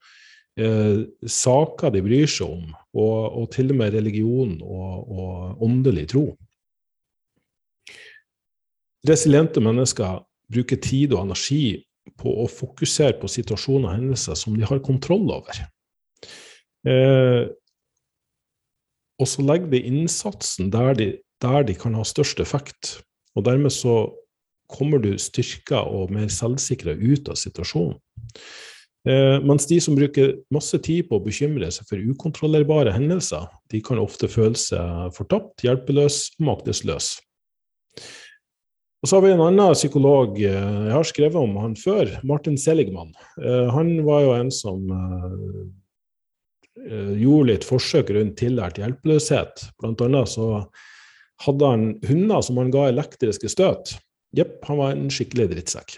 eh, saker de bryr seg om, og, og til og med religion og, og åndelig tro. Resiliente mennesker bruker tid og energi på å fokusere på situasjoner og hendelser som de har kontroll over. Eh, og så legger de innsatsen der de, der de, kan ha størst effekt. Og dermed så kommer du styrka og mer selvsikra ut av situasjonen. Eh, mens de som bruker masse tid på å bekymre seg for ukontrollerbare hendelser, de kan ofte føle seg fortapt, hjelpeløs og maktesløs. Og så har vi en annen psykolog, eh, jeg har skrevet om han før, Martin Seligman. Eh, han var jo en som gjorde litt forsøk rundt tillært hjelpeløshet. Blant annet så hadde han hunder som han ga elektriske støt. Jepp, han var en skikkelig drittsekk.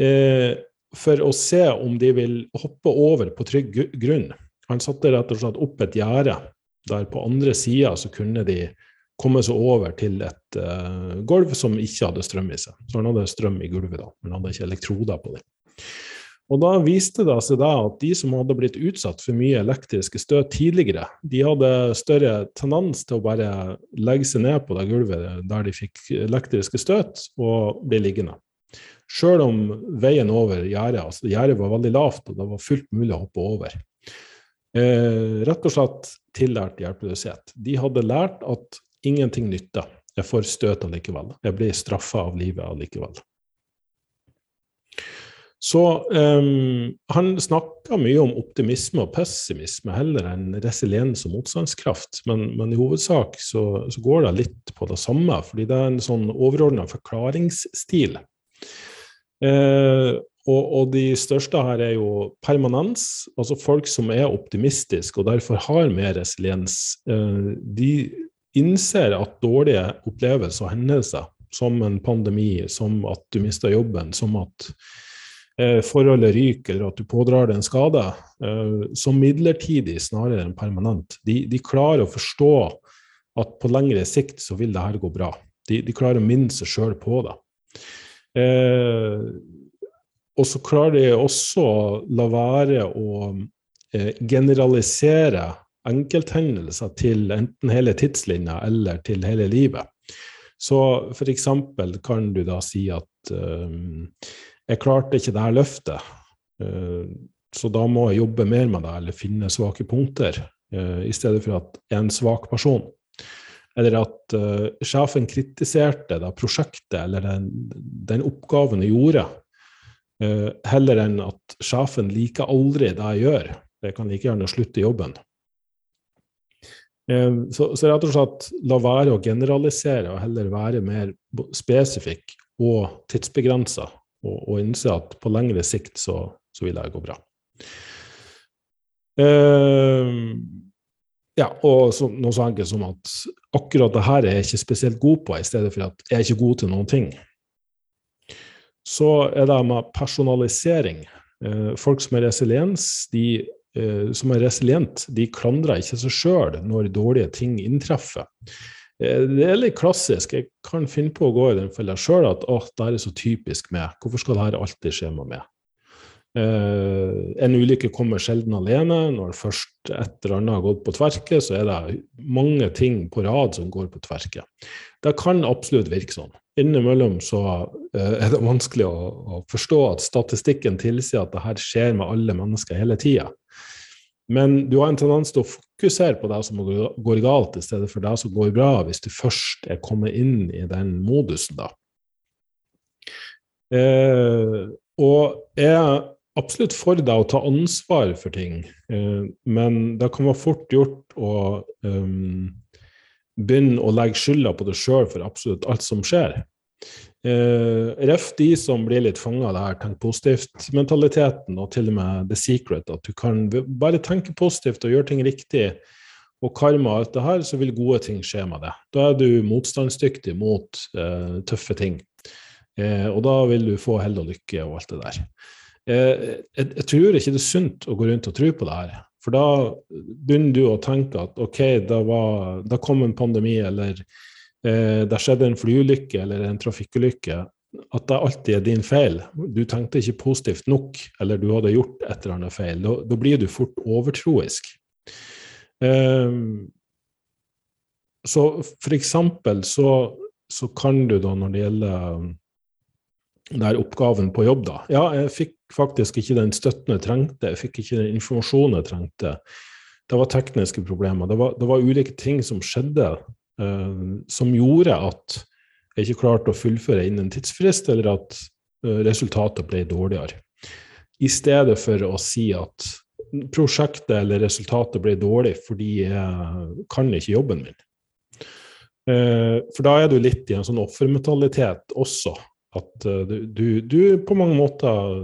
Eh, for å se om de vil hoppe over på trygg grunn. Han satte rett og slett opp et gjerde der på andre sida så kunne de komme seg over til et uh, gulv som ikke hadde strøm i seg. Så han hadde strøm i gulvet, da, men hadde ikke elektroder på det. Og da viste det seg da at de som hadde blitt utsatt for mye elektriske støt tidligere, de hadde større tendens til å bare legge seg ned på det gulvet der de fikk elektriske støt, og bli liggende. Sjøl om veien over gjerdet altså gjerdet var veldig lavt, og det var fullt mulig å hoppe over. Eh, rett og slett tillært hjelpeløshet. De hadde lært at ingenting nytter. Jeg får støt allikevel. Jeg blir straffa av livet allikevel. Så um, han snakka mye om optimisme og pessimisme heller enn resiliens og motstandskraft. Men, men i hovedsak så, så, går det litt på det samme, fordi det er en sånn overordna forklaringsstil. Uh, og, og, de største her er jo permanens, altså folk som er optimistiske og derfor har mer resiliens. Eh, de innser at dårlige opplevelser og hendelser, som en pandemi, som at du mister jobben, som at Eh, forholdet ryker, eller at du pådrar deg en skade, eh, som midlertidig snarere enn permanent. De, de, klarer å forstå at på lengre sikt så vil det her gå bra. De, de klarer å minne seg sjøl på det. Eh, og så klarer de også å la være å eh, generalisere enkelthendelser til enten hele tidslinja eller til hele livet. Så eksempel kan du da si at eh, jeg klarte ikke det her løftet, eh, så da må jeg jobbe mer med det, eller finne svake punkter, eh, i stedet for at jeg er en svak person. Eller at uh, sjefen kritiserte da, prosjektet eller den, den oppgaven jeg gjorde, uh, heller enn at sjefen liker aldri det jeg gjør. Jeg kan like gjerne slutte jobben. Uh, så, så, rett og slett la være å generalisere, og heller være mer spesifikk og tidsbegrensa og, og innse at på lengre sikt så, så vil det gå bra. Uh, ja, og så, noe så enkelt som at akkurat det her er jeg ikke spesielt god på, i stedet for at jeg er ikke god til noen ting. Så er det med personalisering. Uh, folk som er resiliens, de uh, som er resilient, de klandrer ikke seg sjøl når dårlige ting inntreffer. Eh, det er litt klassisk. Jeg kan finne på å gå i den fella sjøl at åh, det er så typisk meg. Hvorfor skal dette alltid skje med meg? Uh, en ulykke kommer sjelden alene. Når først et eller annet har gått på tverke, så er det mange ting på rad som går på tverke. Det kan absolutt virke sånn. Innimellom så uh, er det vanskelig å, å, forstå at statistikken tilsier at det her skjer med alle mennesker hele tida. Men du har en tendens til å fokusere på det som går galt, i stedet for det som går bra, hvis du først er kommet inn i den modusen, da. Eh, og jeg absolutt for deg å ta ansvar for ting, eh, men det kan være fort gjort å um, begynne å legge skylda på deg sjøl for absolutt alt som skjer. Uh, ref de som blir litt fanga av det her tenk positivt-mentaliteten, og til og med the secret, at du kan bare tenke positivt og gjøre ting riktig, og karma og alt det her, så vil gode ting skje med det. Da er du motstandsdyktig mot uh, tøffe ting. Uh, og da vil du få hell og lykke og alt det der. Jeg, jeg, tror ikke det er sunt å gå rundt og tro på det her. For da begynner du å tenke at OK, da, var, da kom en pandemi, eller eh, det skjedde en flyulykke eller en trafikkulykke. At det alltid er din feil. Du tenkte ikke positivt nok, eller du hadde gjort et eller annet feil. Da, da blir du fort overtroisk. Eh, så for eksempel så, så kan du da, når det gjelder der oppgaven på jobb, da. Ja, jeg fikk faktisk ikke den støtten jeg trengte, jeg fikk ikke den informasjonen jeg trengte. Det var tekniske problemer. Det var, det var ulike ting som skjedde uh, som gjorde at jeg ikke klarte å fullføre innen tidsfrist, eller at uh, resultatet ble dårligere. I stedet for å si at prosjektet eller resultatet ble dårlig fordi jeg kan ikke jobben min. Uh, for da er du litt i en sånn offermentalitet også. At uh, du, du, på mange måter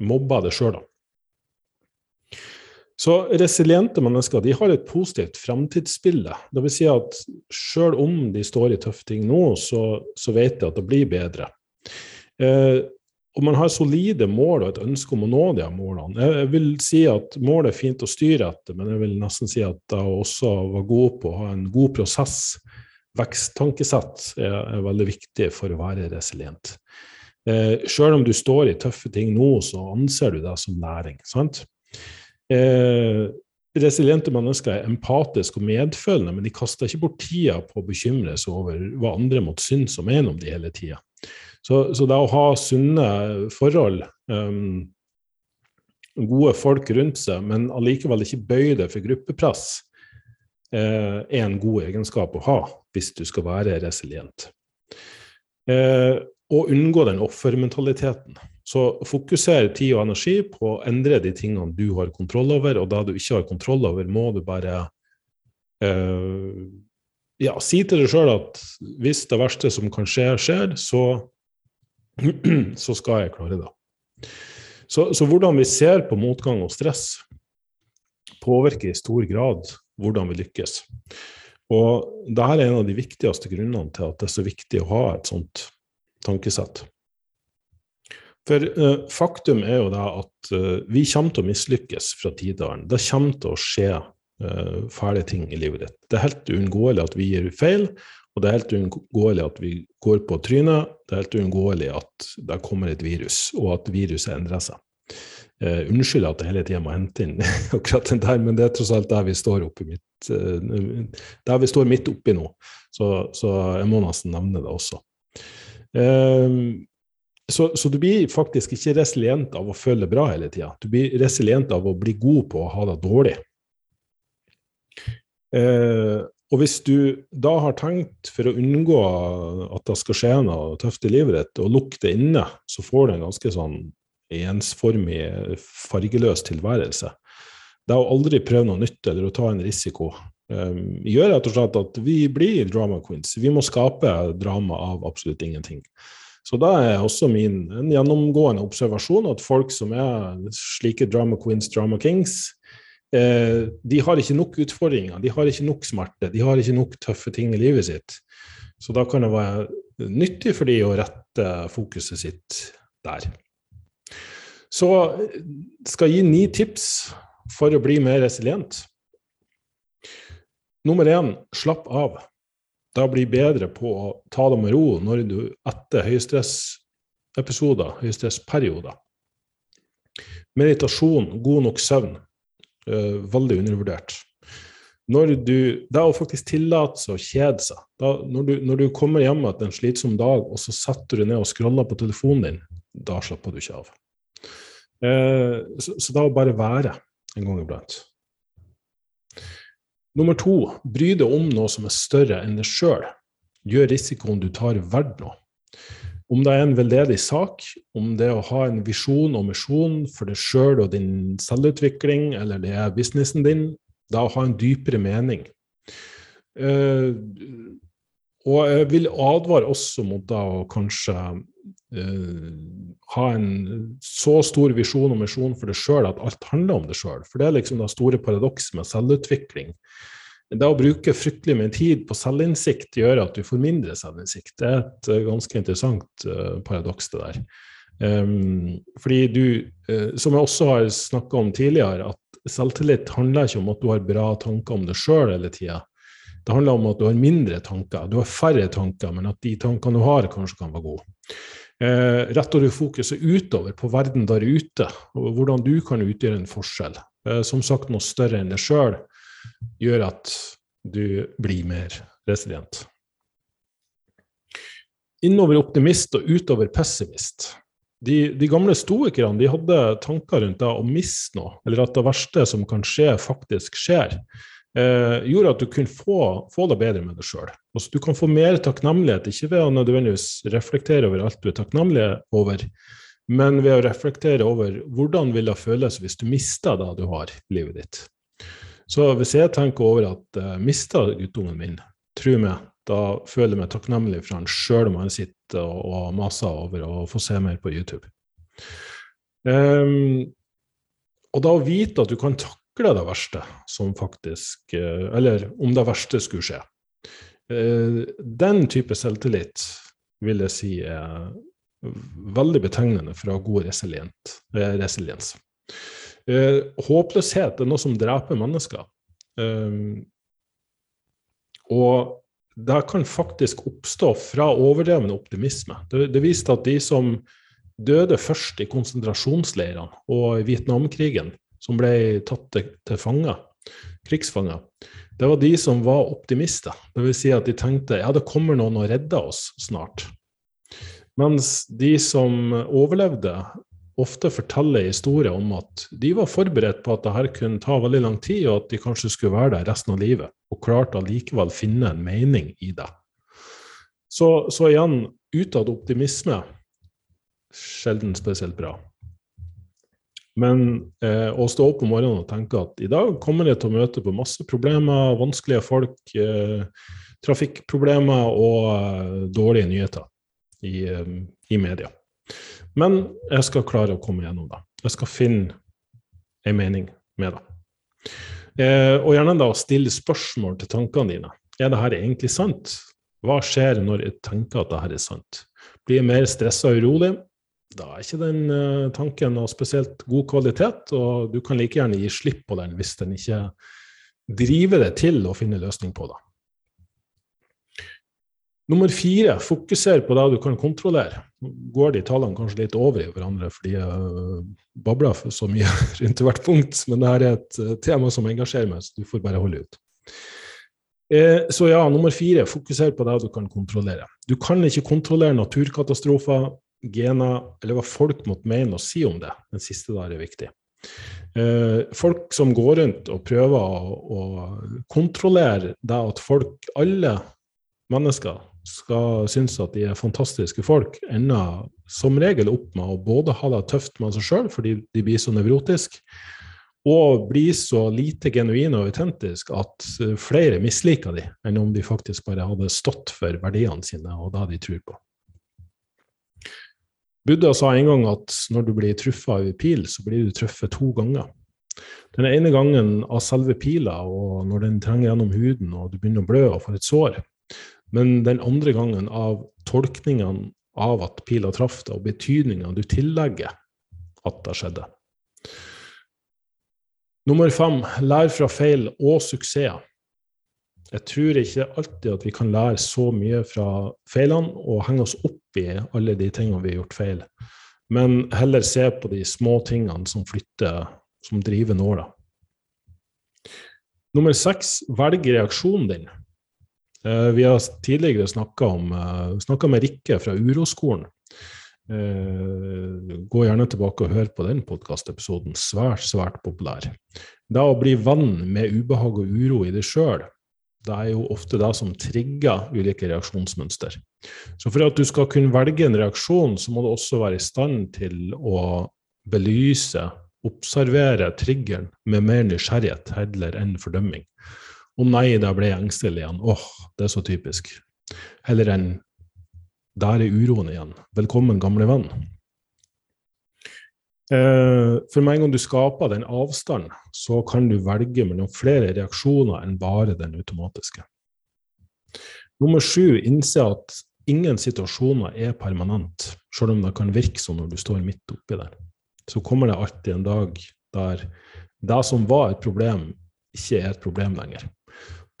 mobber det sjøl, da. Så resiliente mennesker de har et positivt fremtidsbilde. Vil si at sjøl om de står i tøffe ting nå, så, så, vet de at det blir bedre. Eh, og man har solide mål og et ønske om å nå de målene. Jeg, jeg vil si at målet er fint å styre etter, men jeg vil nesten si at jeg også var god på å ha en god prosess Veksttankesett er, er, veldig viktig for å være resilient. Eh, Sjøl om du står i tøffe ting nå, så anser du deg som læring. sant? Eh, resiliente mennesker er empatiske og medfølende, men de kaster ikke bort tida på å bekymre seg over hva andre måtte synes om en om de hele tida. Så, så, det å ha sunne forhold, um, gode folk rundt seg, men allikevel ikke bøye det for gruppepress, er en god egenskap å ha hvis du skal være resilient. Eh, og unngå den offermentaliteten. Så fokuser tid og energi på å endre de tingene du har kontroll over, og da du ikke har kontroll over, må du bare eh, ja, si til deg sjøl at hvis det verste som kan skje, skjer, så, så skal jeg klare det. Så, så, hvordan vi ser på motgang og stress, påvirker i stor grad hvordan vi lykkes. Og dette er en av de viktigste grunnene til at det er så viktig å ha et sånt tankesett. For uh, faktum er jo det at uh, vi kommer til å mislykkes fra tidalen. Det kommer til å skje uh, fæle ting i livet ditt. Det er helt uunngåelig at vi gir feil, og det er helt uunngåelig at vi går på trynet. Det er helt uunngåelig at det kommer et virus, og at viruset endrer seg. Uh, unnskyld at jeg hele tida må hente inn akkurat den der, men det er tross alt der vi står oppi mitt, uh, der vi står midt oppi nå. Så, så, jeg må nesten nevne det også. Uh, så, så, du blir faktisk ikke resilient av å føle det bra hele tida. Du blir resilient av å bli god på å ha det dårlig. og hvis du da har tenkt, for å unngå at det skal skje noe tøft i livet ditt, å lukke inne, så får du en ganske sånn ensformig, fargeløs tilværelse. Det å aldri prøve noe nytt eller å ta en risiko um, gjør rett og slett at vi blir drama queens. Vi må skape drama av absolutt ingenting. Så da er også min en gjennomgående observasjon at folk som er slike drama queens, drama kings, eh, de har ikke nok utfordringer, de har ikke nok smerte, de har ikke nok tøffe ting i livet sitt. Så da kan det være nyttig for de å rette fokuset sitt der. Så skal jeg gi ni tips for å bli mer resilient. Nummer én slapp av. Da bli bedre på å ta det med ro når du etter høystressepisoder, høystressperioder. Meditasjon, god nok søvn, uh, veldig undervurdert. Når du, det å faktisk tillate seg å kjede seg. Da, når, du, når, du, kommer hjem etter en slitsom dag, og så setter du ned og scroller på telefonen din, da slapper du ikke av. Eh, så, så da å bare være en gang iblant. Nummer to, bry deg om noe som er større enn deg sjøl. Gjør risikoen du tar, verdt noe. Om det er en veldedig sak, om det er å ha en visjon og misjon for deg sjøl og din selvutvikling, eller det er businessen din, det er å ha en dypere mening. Uh, og jeg vil advare også mot da å kanskje ha en så stor visjon og misjon for deg sjøl at alt handler om deg sjøl. For det er liksom det store paradokset med selvutvikling. Det å bruke fryktelig mye tid på selvinnsikt gjør at du får mindre selvinnsikt. Det er et uh, ganske interessant uh, paradoks, det der. Um, fordi du, som jeg også har snakka om tidligere, at selvtillit handler ikke om at du har bra tanker om deg sjøl hele tida. Det handler om at du har mindre tanker. Du har færre tanker, men at de tankene du har, kanskje kan være gode. Eh, retter du fokuset utover på verden der ute, og hvordan du kan utgjøre en forskjell. Eh, som sagt, noe større enn deg sjøl gjør at du blir mer resilient. Innover optimist og utover pessimist de, de, gamle stoikerne de hadde tanker rundt det å miste noe, eller at det verste som kan skje, faktisk skjer. Eh, gjorde at du kunne få, få det bedre med deg sjøl. Altså, du kan få mer takknemlighet, ikke ved å nødvendigvis reflektere over alt du er takknemlig over, men ved å reflektere over hvordan vil det føles hvis du mister det du har i livet ditt. Så hvis jeg tenker over at jeg uh, guttungen min, tro meg, da føler jeg meg takknemlig for han sjøl om han sitter og, og maser over å få se mer på YouTube. Um, og da å vite at du kan takle det verste som faktisk uh, Eller om det verste skulle skje. Uh, den type selvtillit vil jeg si er veldig betegnende for å ha god uh, resiliens. håpløshet er noe som dreper mennesker. Og det kan faktisk oppstå fra overdreven optimisme. Det, det viste at de som døde først i konsentrasjonsleirene og i Vietnamkrigen, som ble tatt til, til fanger, krigsfanger, det var de som var optimister. Dvs. Si at de tenkte ja, det kommer noen og redder oss snart. Mens de som overlevde, ofte forteller historier om at de var forberedt på at dette kunne ta veldig lang tid, og at de kanskje skulle være der resten av livet, og klarte allikevel finne en mening i det. Så, så igjen, utad optimisme sjelden spesielt bra. Men eh, å stå opp om morgenen og tenke at i dag kommer jeg til å møte på masse problemer, vanskelige folk, eh, trafikkproblemer og eh, dårlige nyheter i, eh, i media. Men jeg skal klare å komme gjennom det. Jeg skal finne en mening med det. Eh, og gjerne da stille spørsmål til tankene dine. Er det her egentlig sant? Hva skjer når jeg tenker at det her er sant? Blir jeg mer stressa og urolig? Da er ikke den uh, tanken noe spesielt god kvalitet, og du kan like gjerne gi slipp på den hvis den ikke driver deg til å finne løsning på det. Nummer fire, fokuser på det du kan kontrollere. Går de tallene kanskje litt over i hverandre fordi jeg babler for så mye rundt hvert punkt, men dette er et eh, tema som engasjerer meg, så du får bare holde ut. Eh, så ja, nummer fire, fokuser på det du kan kontrollere. Du kan ikke kontrollere naturkatastrofer, gener eller hva folk måtte mene og si om det. Den siste der er viktig. Eh, folk som går rundt og prøver å, å kontrollere det at folk, alle mennesker, skal synes at de er fantastiske folk, ender som regel opp med å både ha det tøft med seg sjøl fordi de blir så nevrotiske, og blir så lite genuine og autentiske at flere misliker de, enn om de faktisk bare hadde stått for verdiene sine og det de tror på. Buddha sa en gang at når du blir truffet av en pil, så blir du truffet to ganger. Den ene gangen av selve pila, og når den trenger gjennom huden og du begynner å blø og får et sår. Men den andre gangen av tolkningene av at pila traff deg, og betydninga du tillegger at det skjedde. Nummer fem lær fra feil og suksesser. Jeg tror ikke alltid at vi kan lære så mye fra feilene og henge oss opp i alle de tingene vi har gjort feil, men heller se på de små tingene som flytter, som driver nåla. Nummer seks velg reaksjonen din. Eh, vi har tidligere snakka uh, med Rikke fra Uroskolen. Uh, gå gjerne tilbake og hør på den podkastepisoden. Svært, svært populær. Det å bli venn med ubehag og uro i deg sjøl, det er jo ofte det som trigger ulike reaksjonsmønster. Så for at du skal kunne velge en reaksjon, så må du også være i stand til å belyse, observere triggeren med mer nysgjerrighet heller enn fordømming. Å nei, da ble jeg engstelig igjen. Åh, det er så typisk. Heller enn der er uroen igjen. Velkommen, gamle venn. Eh, for med en gang du skaper den avstanden, så kan du velge mellom flere reaksjoner enn bare den automatiske. Nummer sju, innse at ingen situasjoner er permanent, selv om det kan virke sånn når du står midt oppi der. Så kommer det alltid en dag der det som var et problem, ikke er et problem lenger.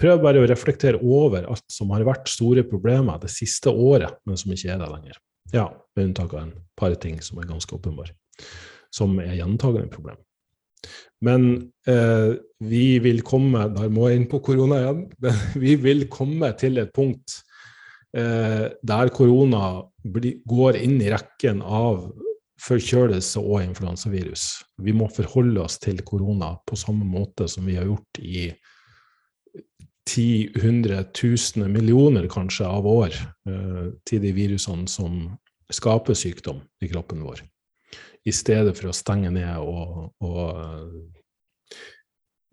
Prøv bare å reflektere over alt som har vært store problemer det siste året, men som ikke er det lenger. Ja, med unntak av en par ting som er ganske åpenbare, som er gjentagende problem. Men eh, vi vil komme Der må jeg inn på korona igjen. vi vil komme til et punkt eh, der korona går inn i rekken av forkjølelse og influensavirus. Vi må forholde oss til korona på samme måte som vi har gjort i ti, hundre, tusener, millioner kanskje av år eh, til de virusene som skaper sykdom i kroppen vår, i stedet for å stenge ned og, og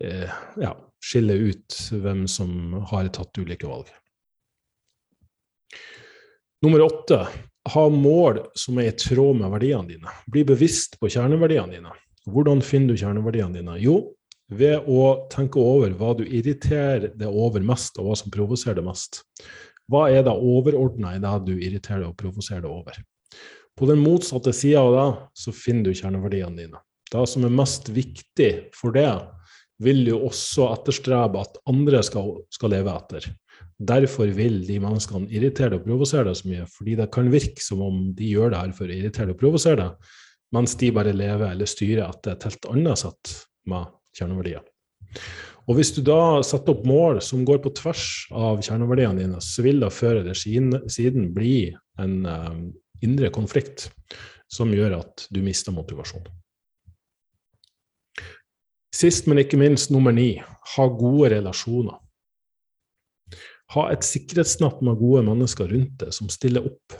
eh, ja, skille ut hvem som har tatt ulike valg. Nummer åtte ha mål som er i tråd med verdiene dine. Bli bevisst på kjerneverdiene dine. Hvordan finner du kjerneverdiene dine? Jo, ved å tenke over hva du irriterer deg over mest, og hva som provoserer deg mest. Hva er det overordna i det du irriterer deg og provoserer deg over? På den motsatte sida av det, så finner du kjerneverdiene dine. Det som er mest viktig for det, vil du også etterstrebe at andre skal, skal leve etter. Derfor vil de menneskene irritere deg og provosere deg så mye, fordi det kan virke som om de gjør det her for å irritere deg og provosere deg, mens de bare lever eller styrer etter et helt annet sett med kjerneverdier. Og Hvis du da setter opp mål som går på tvers av kjerneverdiene dine, så vil det før eller siden bli en uh, indre konflikt som gjør at du mister motivasjon. Sist, men ikke minst, nummer ni ha gode relasjoner. Ha et sikkerhetsnett med gode mennesker rundt deg som stiller opp.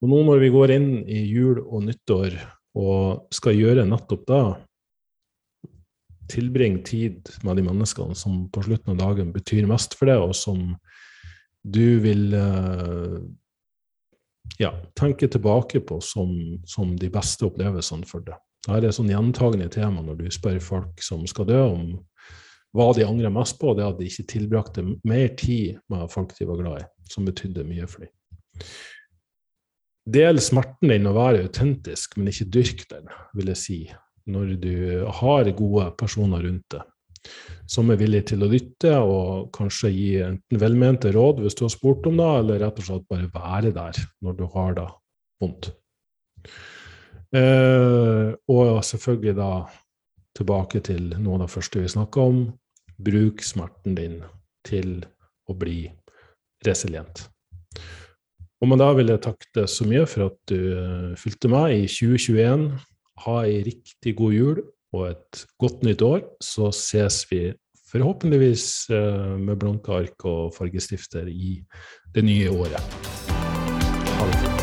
Og nå når vi går inn i jul og nyttår og skal gjøre nettopp det, tilbringe tid med de menneskene som på slutten av dagen betyr mest for deg, og som du vil uh, ja, tenke tilbake på som, som, de beste opplevelsene for deg. Dette er et sånn gjentagende tema når du spør folk som skal dø, om hva de angrer mest på. Det at de ikke tilbrakte mer tid med folk de var glad i, som betydde mye for dem. Del smerten din og være autentisk, men ikke dyrk den, vil jeg si når du har gode personer rundt deg som er villige til å lytte og kanskje gi enten velmente råd hvis du har spurt om det, eller rett og slett bare være der når du har det vondt. Eh, og selvfølgelig da tilbake til noe av det første vi snakka om. Bruk smerten din til å bli resilient. Og med det vil jeg takke deg så mye for at du uh, fulgte meg i 2021 ha ei riktig god jul og et godt nytt år. Så ses vi forhåpentligvis eh, med blanke ark og fargestifter i det nye året. Ha det fint.